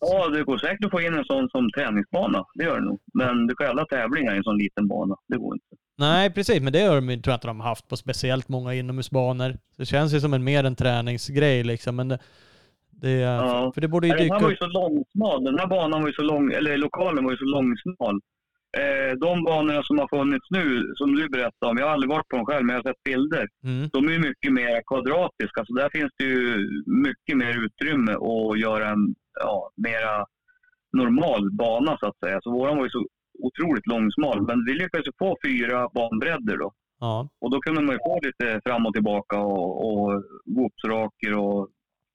Ja, det går säkert att få in en sån som träningsbana. Det gör det nog. Men du kan ju alla tävlingar i en sån liten bana. Det går inte. Nej, precis, men det har de, tror jag inte de har haft på speciellt många inomhusbanor. Det känns ju som en mer en träningsgrej liksom, men det... det Ja. För det borde ju Den dyka här var ju så långsmal. Den här banan var ju så lång, eller lokalen var ju så långsmal. Eh, de banorna som har funnits nu, som du berättade om, jag har aldrig varit på dem själv, men jag har sett bilder. Mm. De är mycket mer kvadratiska, så där finns det ju mycket mer utrymme att göra en ja, mera normal bana så att säga. Så våran var ju så otroligt långsmal, men vi lyckades få fyra banbredder då. Ja. Och då kunde man ju få lite fram och tillbaka och, och och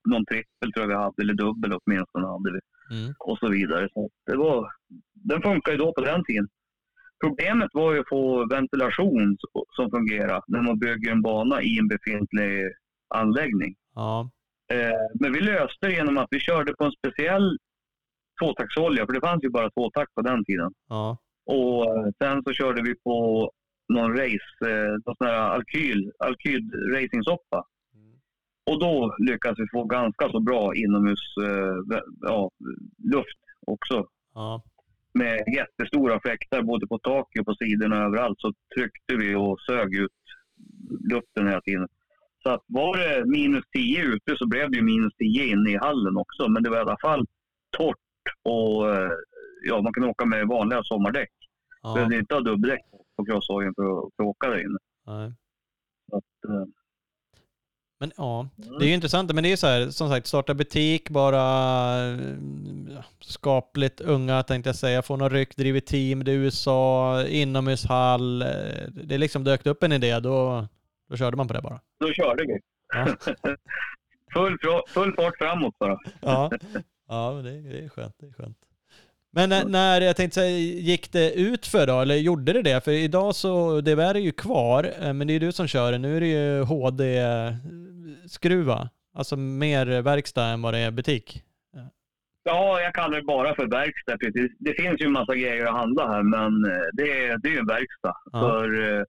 någon trippel tror jag vi hade, eller dubbel åtminstone hade vi. Mm. Och så vidare. Så det var, den funkar ju då på den tiden. Problemet var ju att få ventilation som fungerar när man bygger en bana i en befintlig anläggning. Ja. Eh, men vi löste det genom att vi körde på en speciell tvåtaktsolja, för det fanns ju bara tvåtakt på den tiden. Ja. Och eh, sen så körde vi på någon race, eh, någon sån här alkyl, alkyl racingsoppa. Och då lyckades vi få ganska så bra inomhus eh, ja, luft också. Ja. Med jättestora fläktar både på taket och på sidorna och överallt så tryckte vi och sög ut luften hela tiden. Så att var det minus 10 ute så blev det minus 10 inne i hallen också. Men det var i alla fall torrt och eh, ja, man kunde åka med vanliga sommardäck. ja. Behövde inte ha dubbdäck på crosshagen för för att åka där inne. Nej. Så att, eh, Men ja, det är ju intressant. Men det är ju så här, som sagt, starta butik, bara eh, skapligt unga tänkte jag säga, få något ryck, driver team, det är USA, inomhushall. eh, Det liksom dök upp en idé, då, då körde man på det bara. då körde vi. Ja. full, full fart framåt bara. ja, ja men det, det är skönt. Det är skönt. Men när, när, jag tänkte säga, gick det ut för då, eller gjorde det det? För idag så, det är ju kvar, eh, men det är du som kör det. Nu är det ju HD-skruva, alltså mer verkstad än vad det är butik. Ja, jag kallar det bara för verkstad. Precis. Det finns ju en massa grejer att handla här, men eh, det är, det är en verkstad. Ja. För, eh,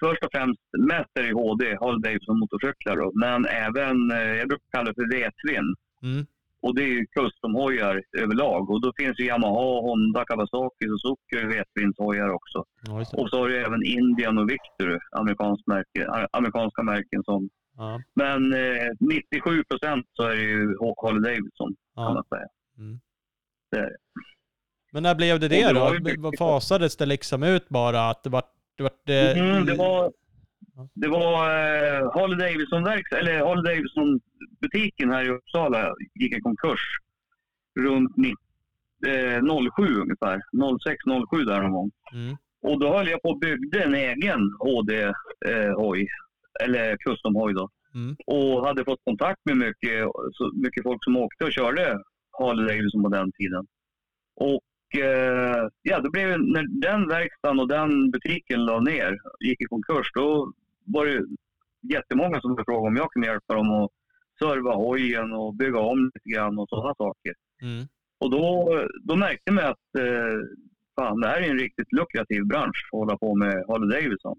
först och främst, mest är det HD, Harley Davidson motorcyklar. Då. Men även, jag brukar kalla det för V-twin. Mm. Och det är ju custom-hojar överlag. Och då finns ju Yamaha, Honda, Kawasaki, Suzuki V-twins-hojar också. Ja, och så har du även Indian och Victory, amerikansk märke, amerikanska märken som... Ja. Men eh, 97 procent så är det ju Harley Davidson, ja. kan man säga. Mm. Det är det. Men när blev det det, det då? Fasades det liksom ut bara att det var... Det var, det... Mm, det var det var eh, Harley Davidson verks eller Harley Davidson butiken här i Uppsala gick i konkurs runt eh, 07 ungefär. 06-07 där någon gång. Mm. Och då höll jag på och byggde en egen HD-hoj, eh, eller custom-hoj då. Mm. Och hade fått kontakt med mycket, så mycket folk som åkte och körde Harley Davidson på den tiden. Och eh, ja, då blev när den verkstaden och den butiken la ner, gick i konkurs, då var det jättemånga som frågade om jag kunde hjälpa dem att serva hojen och bygga om lite grann och sådana saker. Mm. Och då, då märkte man att eh, fan, det här är en riktigt lukrativ bransch att hålla på med Harley Davidson.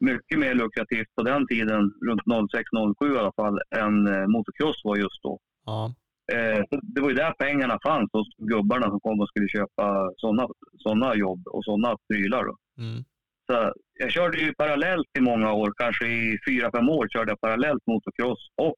Mycket mer lukrativt på den tiden, runt 06-07 i alla fall, än eh, motocross var just då. Ja. Eh, det var ju där pengarna fanns hos gubbarna som kom och skulle köpa sådana såna jobb och sådana prylar. Då. Mm. Så jag körde ju parallellt i många år, kanske i fyra, fem år körde jag parallellt motocross och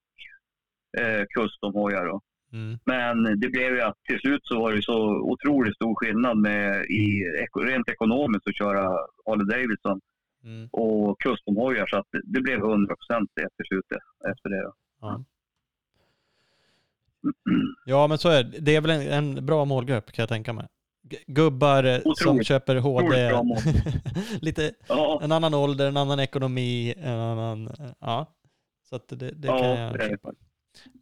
eh, customhojar. Mm. Men det blev ju att till slut så var det så otroligt stor skillnad med i, rent ekonomiskt att köra Harley Davidson mm. och customhojar så att det, det blev 100 procent till slut efter det. Ja. ja, men så är det. Det är väl en, en bra målgrupp kan jag tänka mig gubbar Otroligt. som köper HD. Lite, ja. En annan ålder, en annan ekonomi, en annan... Ja. Så att det, det ja, kan jag köpa.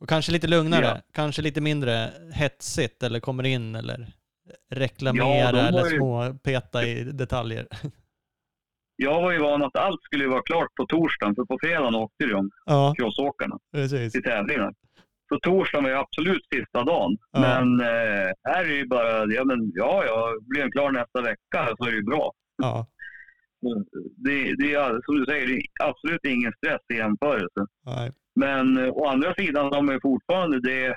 Och kanske lite lugnare, ja. kanske lite mindre hetsigt eller kommer in eller reklamera ja, eller ju... i detaljer. Jag var ju van att allt skulle vara klart på torsdagen, för på fredagen åkte de, ja. crossåkarna, till tävlingar. Så torsdagen var ju absolut sista dagen. Ja. Men eh, här är ju bara, ja men ja, ja, blir den klar nästa vecka så är det ju bra. Ja. Det, det är som du säger, det är absolut ingen stress i jämförelse. Nej. Men eh, å andra sidan har man ju fortfarande det,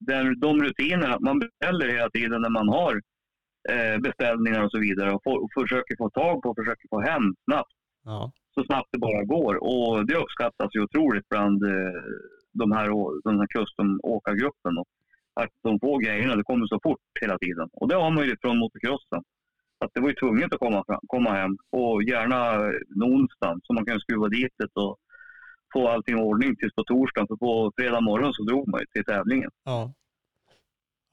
den, de rutinerna man beställer hela tiden när man har eh, beställningar och så vidare och, få, och försöker få tag på och försöker få hem snabbt. Ja. Så snabbt det bara går. Och det uppskattas ju otroligt bland eh, de här, den här custom-åkargruppen. Att de får grejerna, det kommer så fort hela tiden. Och det har man ju från motocrossen. Att det var ju tvunget att komma, fram, komma hem och gärna onsdagen så man kan skruva dit det och få allting i ordning tills på torsdagen. För på fredag morgon så drog man ju till tävlingen. Ja.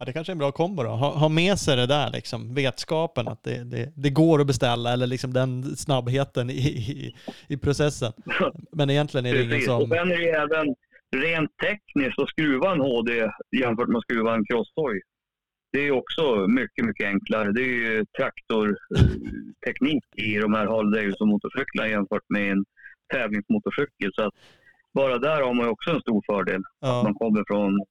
Ja, det kanske är en bra kombo då. Ha, ha med sig det där, liksom, vetskapen att det, det, det går att beställa eller liksom den snabbheten i, i, i processen. Men egentligen är det ingen som... Och sen är det även, rent tekniskt att skruva en HD jämfört med att skruva en crosstoy. Det är också mycket, mycket enklare. Det är ju traktorteknik i de här Harley Davidson-motorcyklarna jämfört med en tävlingsmotorcykel. Så att bara där har man också en stor fördel. Ja. Att man kommer från,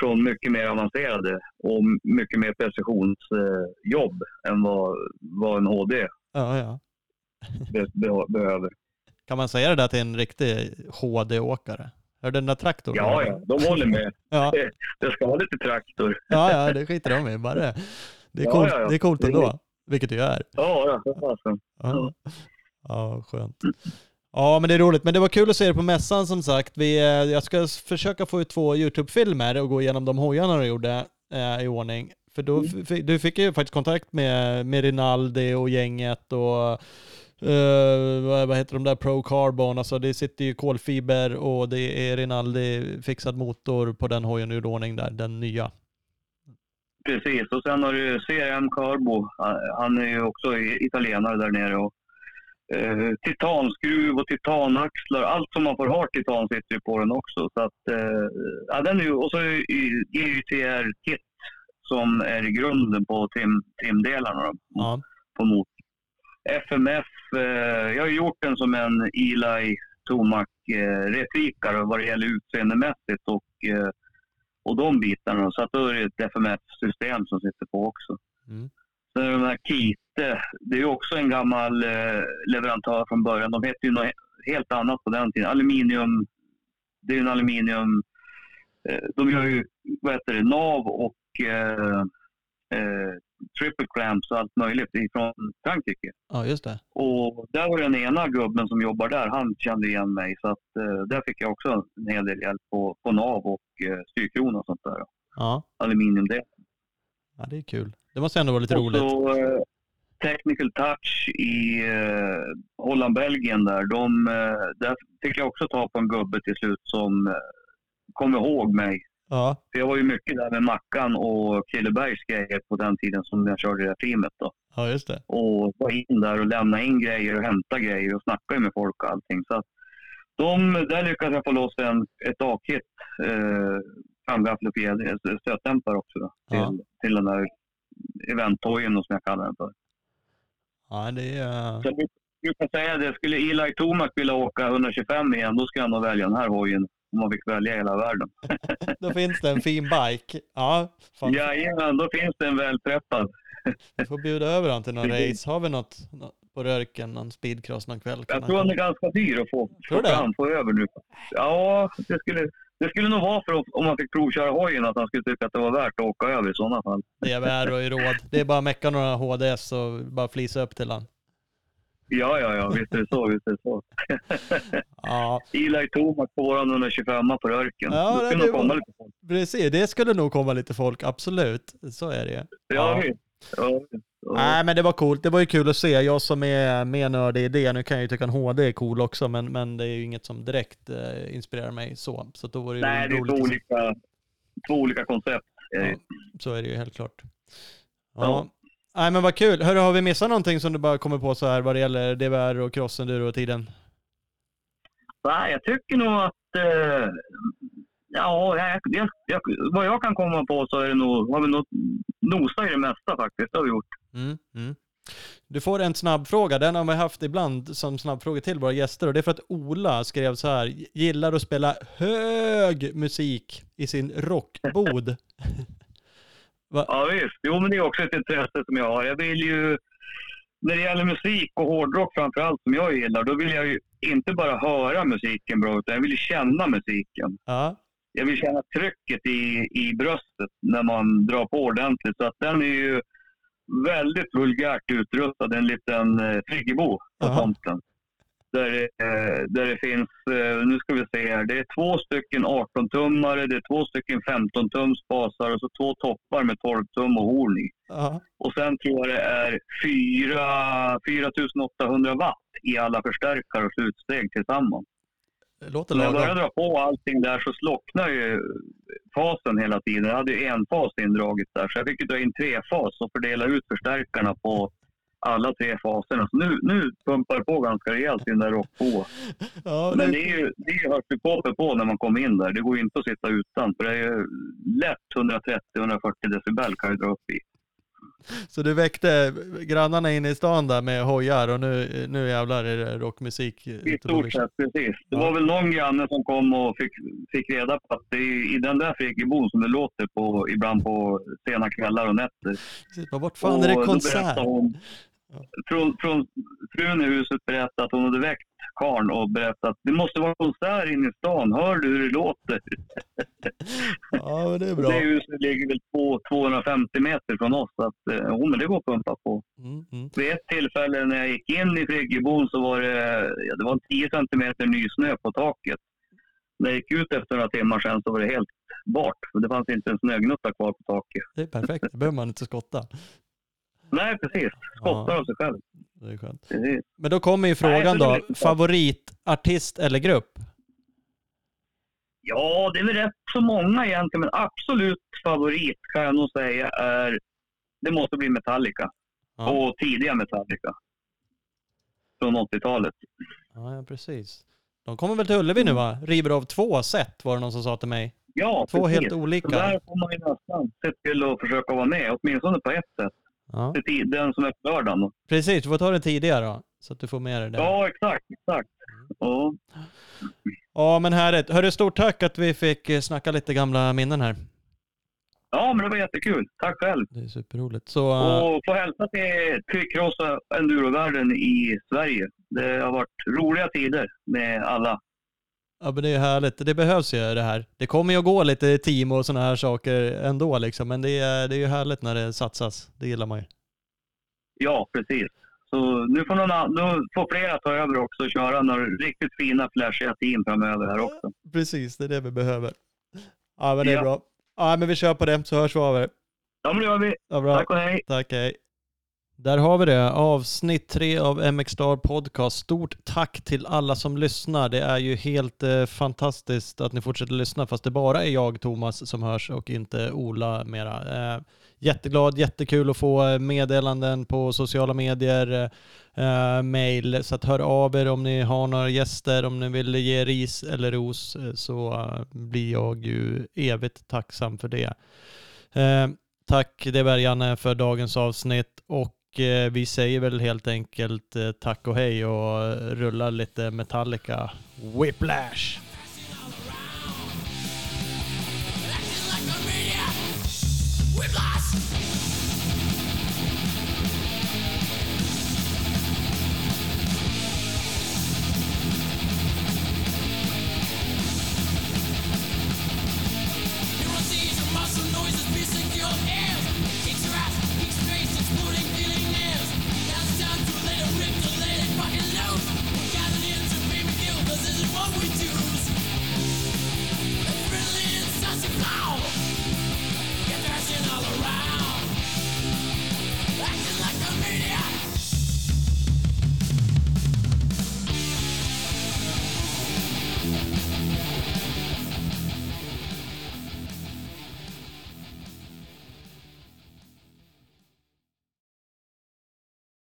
från mycket mer avancerade och mycket mer precisionsjobb än vad, vad en HD ja, ja. be, be, behöver. Kan man säga det där till en riktig HD-åkare? Hör den där traktorn? Ja, ja, de håller med. ja. det, ska vara lite traktor. ja, ja, det skiter de i. Bara det. Det är coolt, ja, ja, Det är coolt ändå, vilket det ju är. Ja, ja, ja. Ja, skönt. Ja, men det är roligt. Men det var kul att se det på mässan som sagt. Vi, eh, jag ska försöka få ut två YouTube-filmer och gå igenom de hojarna du gjorde eh, i ordning. För då, mm. du fick ju faktiskt kontakt med, med Rinaldi och gänget och Uh, vad, heter de där Pro Carbon, alltså det sitter ju kolfiber och det är Rinaldi fixad motor på den hojen ur ordning där, den nya. Precis, och sen har du CRM Carbo. Han är ju också italienare där nere och eh, titanskruv och titanaxlar. Allt som man får ha titan sitter ju på den också. Så att, eh, ja, den är ju, och så GYTR Kit som är grunden på trim, trimdelarna Ja. på motorn. FMF, eh, jag har gjort den som en Eli Tomac eh, vad det gäller utseendemässigt och, eh, och de bitarna. Så att då är det ett FMF-system som sitter på också. Mm. Sen de här Kite, det är också en gammal leverantör från början. De hette ju något he- helt annat på den tiden. Aluminium, det är en aluminium... De gör ju, vad heter det, nav och eh, triple clamps och allt möjligt ifrån Frankrike. ja, just det. Och där var den ena gubben som jobbar där, han kände igen mig. Så att, eh, där fick jag också en hel del hjälp på, på nav och eh, styrkrona och sånt där. Ja. Aluminiumdel. ja, det är kul. Det måste ändå vara lite och roligt. så eh, Technical Touch i eh, Holland-Belgien där. De, eh, där fick jag också ta på en gubbe till slut som eh, kom ihåg mig. Ja, För jag var ju mycket där med Mackan och Killebergs grejer på den tiden som jag körde det här teamet. Då. ja, just det. och var in där och lämna in grejer och hämta grejer och snacka med folk och allting. Så att de, där lyckades jag få loss en, ett A-kit, eh, framgaffel och fjäder, stötdämpare också då, till, Ja. till den där eventtojen som jag kallar den för. Ja, det är... Så jag brukar säga det, skulle Eli Tomac vilja åka 125 igen, då skulle han nog välja den här hojen om man fick välja hela världen. Då finns det en fin bike. Ja, fan. Jajamän, då finns det en välträffad. Vi får bjuda över han till någon race. Har vi något nå- på röken, någon speedcross någon kväll? Jag tror han är ganska dyr att få, få fram, få över nu. Ja, det skulle, det skulle nog vara för om man fick provköra hojen att han skulle tycka att det var värt att åka över i sådana fall. Det är väl och i råd. Det är bara att mecka några HDS och bara flisa upp till han. Ja, ja, ja, visst är det så, visst är det så. Ja, Eli Tomac på våran 125 på röken. Ja, det- skulle det nog komma lite folk. precis. Det skulle nog komma lite folk, absolut. Så är det ju. Ja, Ja. Nej, men det var coolt. Det var ju kul att se. Jag som är mer nördig i det, nu kan jag ju tycka en HD är cool också, men, men det är ju inget som direkt eh, inspirerar mig så. Så då var det Nej, det är två olika, två olika koncept. Ja, så är det ju helt klart. Ja. Nej men vad kul. Hörru, har vi missat någonting som du bara kommer på så här vad det gäller DVR och crossenduro och tiden? Nej, jag tycker nog att... Eh, ja, jag, jag, vad jag kan komma på så är det nog, har vi nog nosat i det mesta faktiskt. Det har vi gjort. Mm, mm. Du får en snabb fråga. Den har vi haft ibland som snabbfråga till våra gäster och det är för att Ola skrev så här. Gillar att spela hög musik i sin rockbod. Ja, visst. Jo, men det är också ett intresse som jag har. Jag vill ju... När det gäller musik och hårdrock framför allt som jag gillar, då vill jag ju inte bara höra musiken bra, utan jag vill ju känna musiken. Ja, Jag vill känna trycket i, i bröstet när man drar på ordentligt. Så att den är ju väldigt vulgärt utrustad, en liten eh, friggebo på Jaha. tomten. Där, det, eh, där det finns, eh, nu ska vi se här, det är två stycken 18-tummare, det är två stycken 15-tums basar och så två toppar med 12 tum och horn i. ja. Och sen tror jag det är 4 4800 watt i alla förstärkare och slutsteg tillsammans. Det låter När jag började dra på allting där så slocknade ju fasen hela tiden. Jag hade ju en fas indraget där, så jag fick ju dra in tre fas och fördela ut förstärkarna på alla tre faserna. Så nu, nu pumpar det på ganska rejält i den där rock på. Ja, Men det, är ju, det är ju hörselkåpor på när man kommer in där. Det går ju inte att sitta utan, för det är ju lätt 130-140 decibel kan jag dra upp i. så du väckte grannarna inne i stan där med hojar och nu, nu jävlar är det rockmusik. I stort sett, precis. Det var väl någon granne som kom och fick, fick reda på att det är i den där friggebon som det låter på ibland på sena kvällar och nätter. Precis, Vart fan är det Och konsert? Hon. Från, från frun i huset berättade att hon hade väckt karln och berättat att det måste vara konsert inne i stan. Hör du hur det låter? Ja, men det är bra. Det huset ligger väl på 250 meter från oss. Så att, jo, men det går att pumpa på. Mm, mm. Vid ett tillfälle när jag gick in i friggebon så var det, ja, det var 10 centimeter nysnö på taket. När jag gick ut efter några timmar sen så var det helt bart. Det fanns inte en snögnutta kvar på taket. Det är perfekt, då behöver man inte skotta. Nej, precis. Skottar Ja. av sig själv. Det är skönt. Precis. Men då kommer ju Nej, frågan det då, favoritartist eller grupp? Ja, det är väl rätt så många egentligen, men absolut favorit kan jag nog säga är... Det måste bli Metallica. Ja. Och tidiga Metallica. från 80-talet. Ja, ja, precis. De kommer väl till Ullevi nu va? River av två set var det någon som sa till mig. Ja, Två precis. helt olika. Så där får man ju nästan se till att försöka vara med, åtminstone på ett sätt. Ja. Den som på lördagen. Precis, du får ta det tidigare då. Så att du får med dig det. Ja, exakt, exakt. Ja. Ja, men härligt. Hörru, stort tack att vi fick eh, snacka lite gamla minnen här. ja, men det var jättekul. Tack själv. Det är superroligt. Så, eh, Och få hälsa till Tryckrossa endurovärlden i Sverige. Det har varit roliga tider med alla. Ja, men det är härligt. Det behövs ju det här. Det kommer ju att gå lite team och sådana här saker ändå liksom. Men det är, det är ju härligt när det satsas. Det gillar man ju. Ja, precis. Så nu får, någon, nu får flera ta över också och köra några riktigt fina flashiga team framöver här också. Precis, det är det vi behöver. Ja, men det är Ja. bra. Ja, men vi kör på det så hörs vi av er. Ja, men det gör vi. Ja, bra. Tack och hej. Tack, hej. Där har vi det, avsnitt tre av MX Star Podcast. Stort tack till alla som lyssnar. Det är ju helt eh, fantastiskt att ni fortsätter lyssna, fast det bara är jag, Thomas, som hörs och inte Ola mera. Eh, jätteglad, jättekul att få eh, meddelanden på sociala medier, eh, eh, mail, så att hör av er om ni har några gäster, om ni vill ge ris eller ros, eh, så eh, blir jag ju evigt tacksam för det. Eh, Tack det var Janne för dagens avsnitt och vi säger väl helt enkelt eh, tack och hej och eh, rullar lite Metallica Whiplash. Whiplash.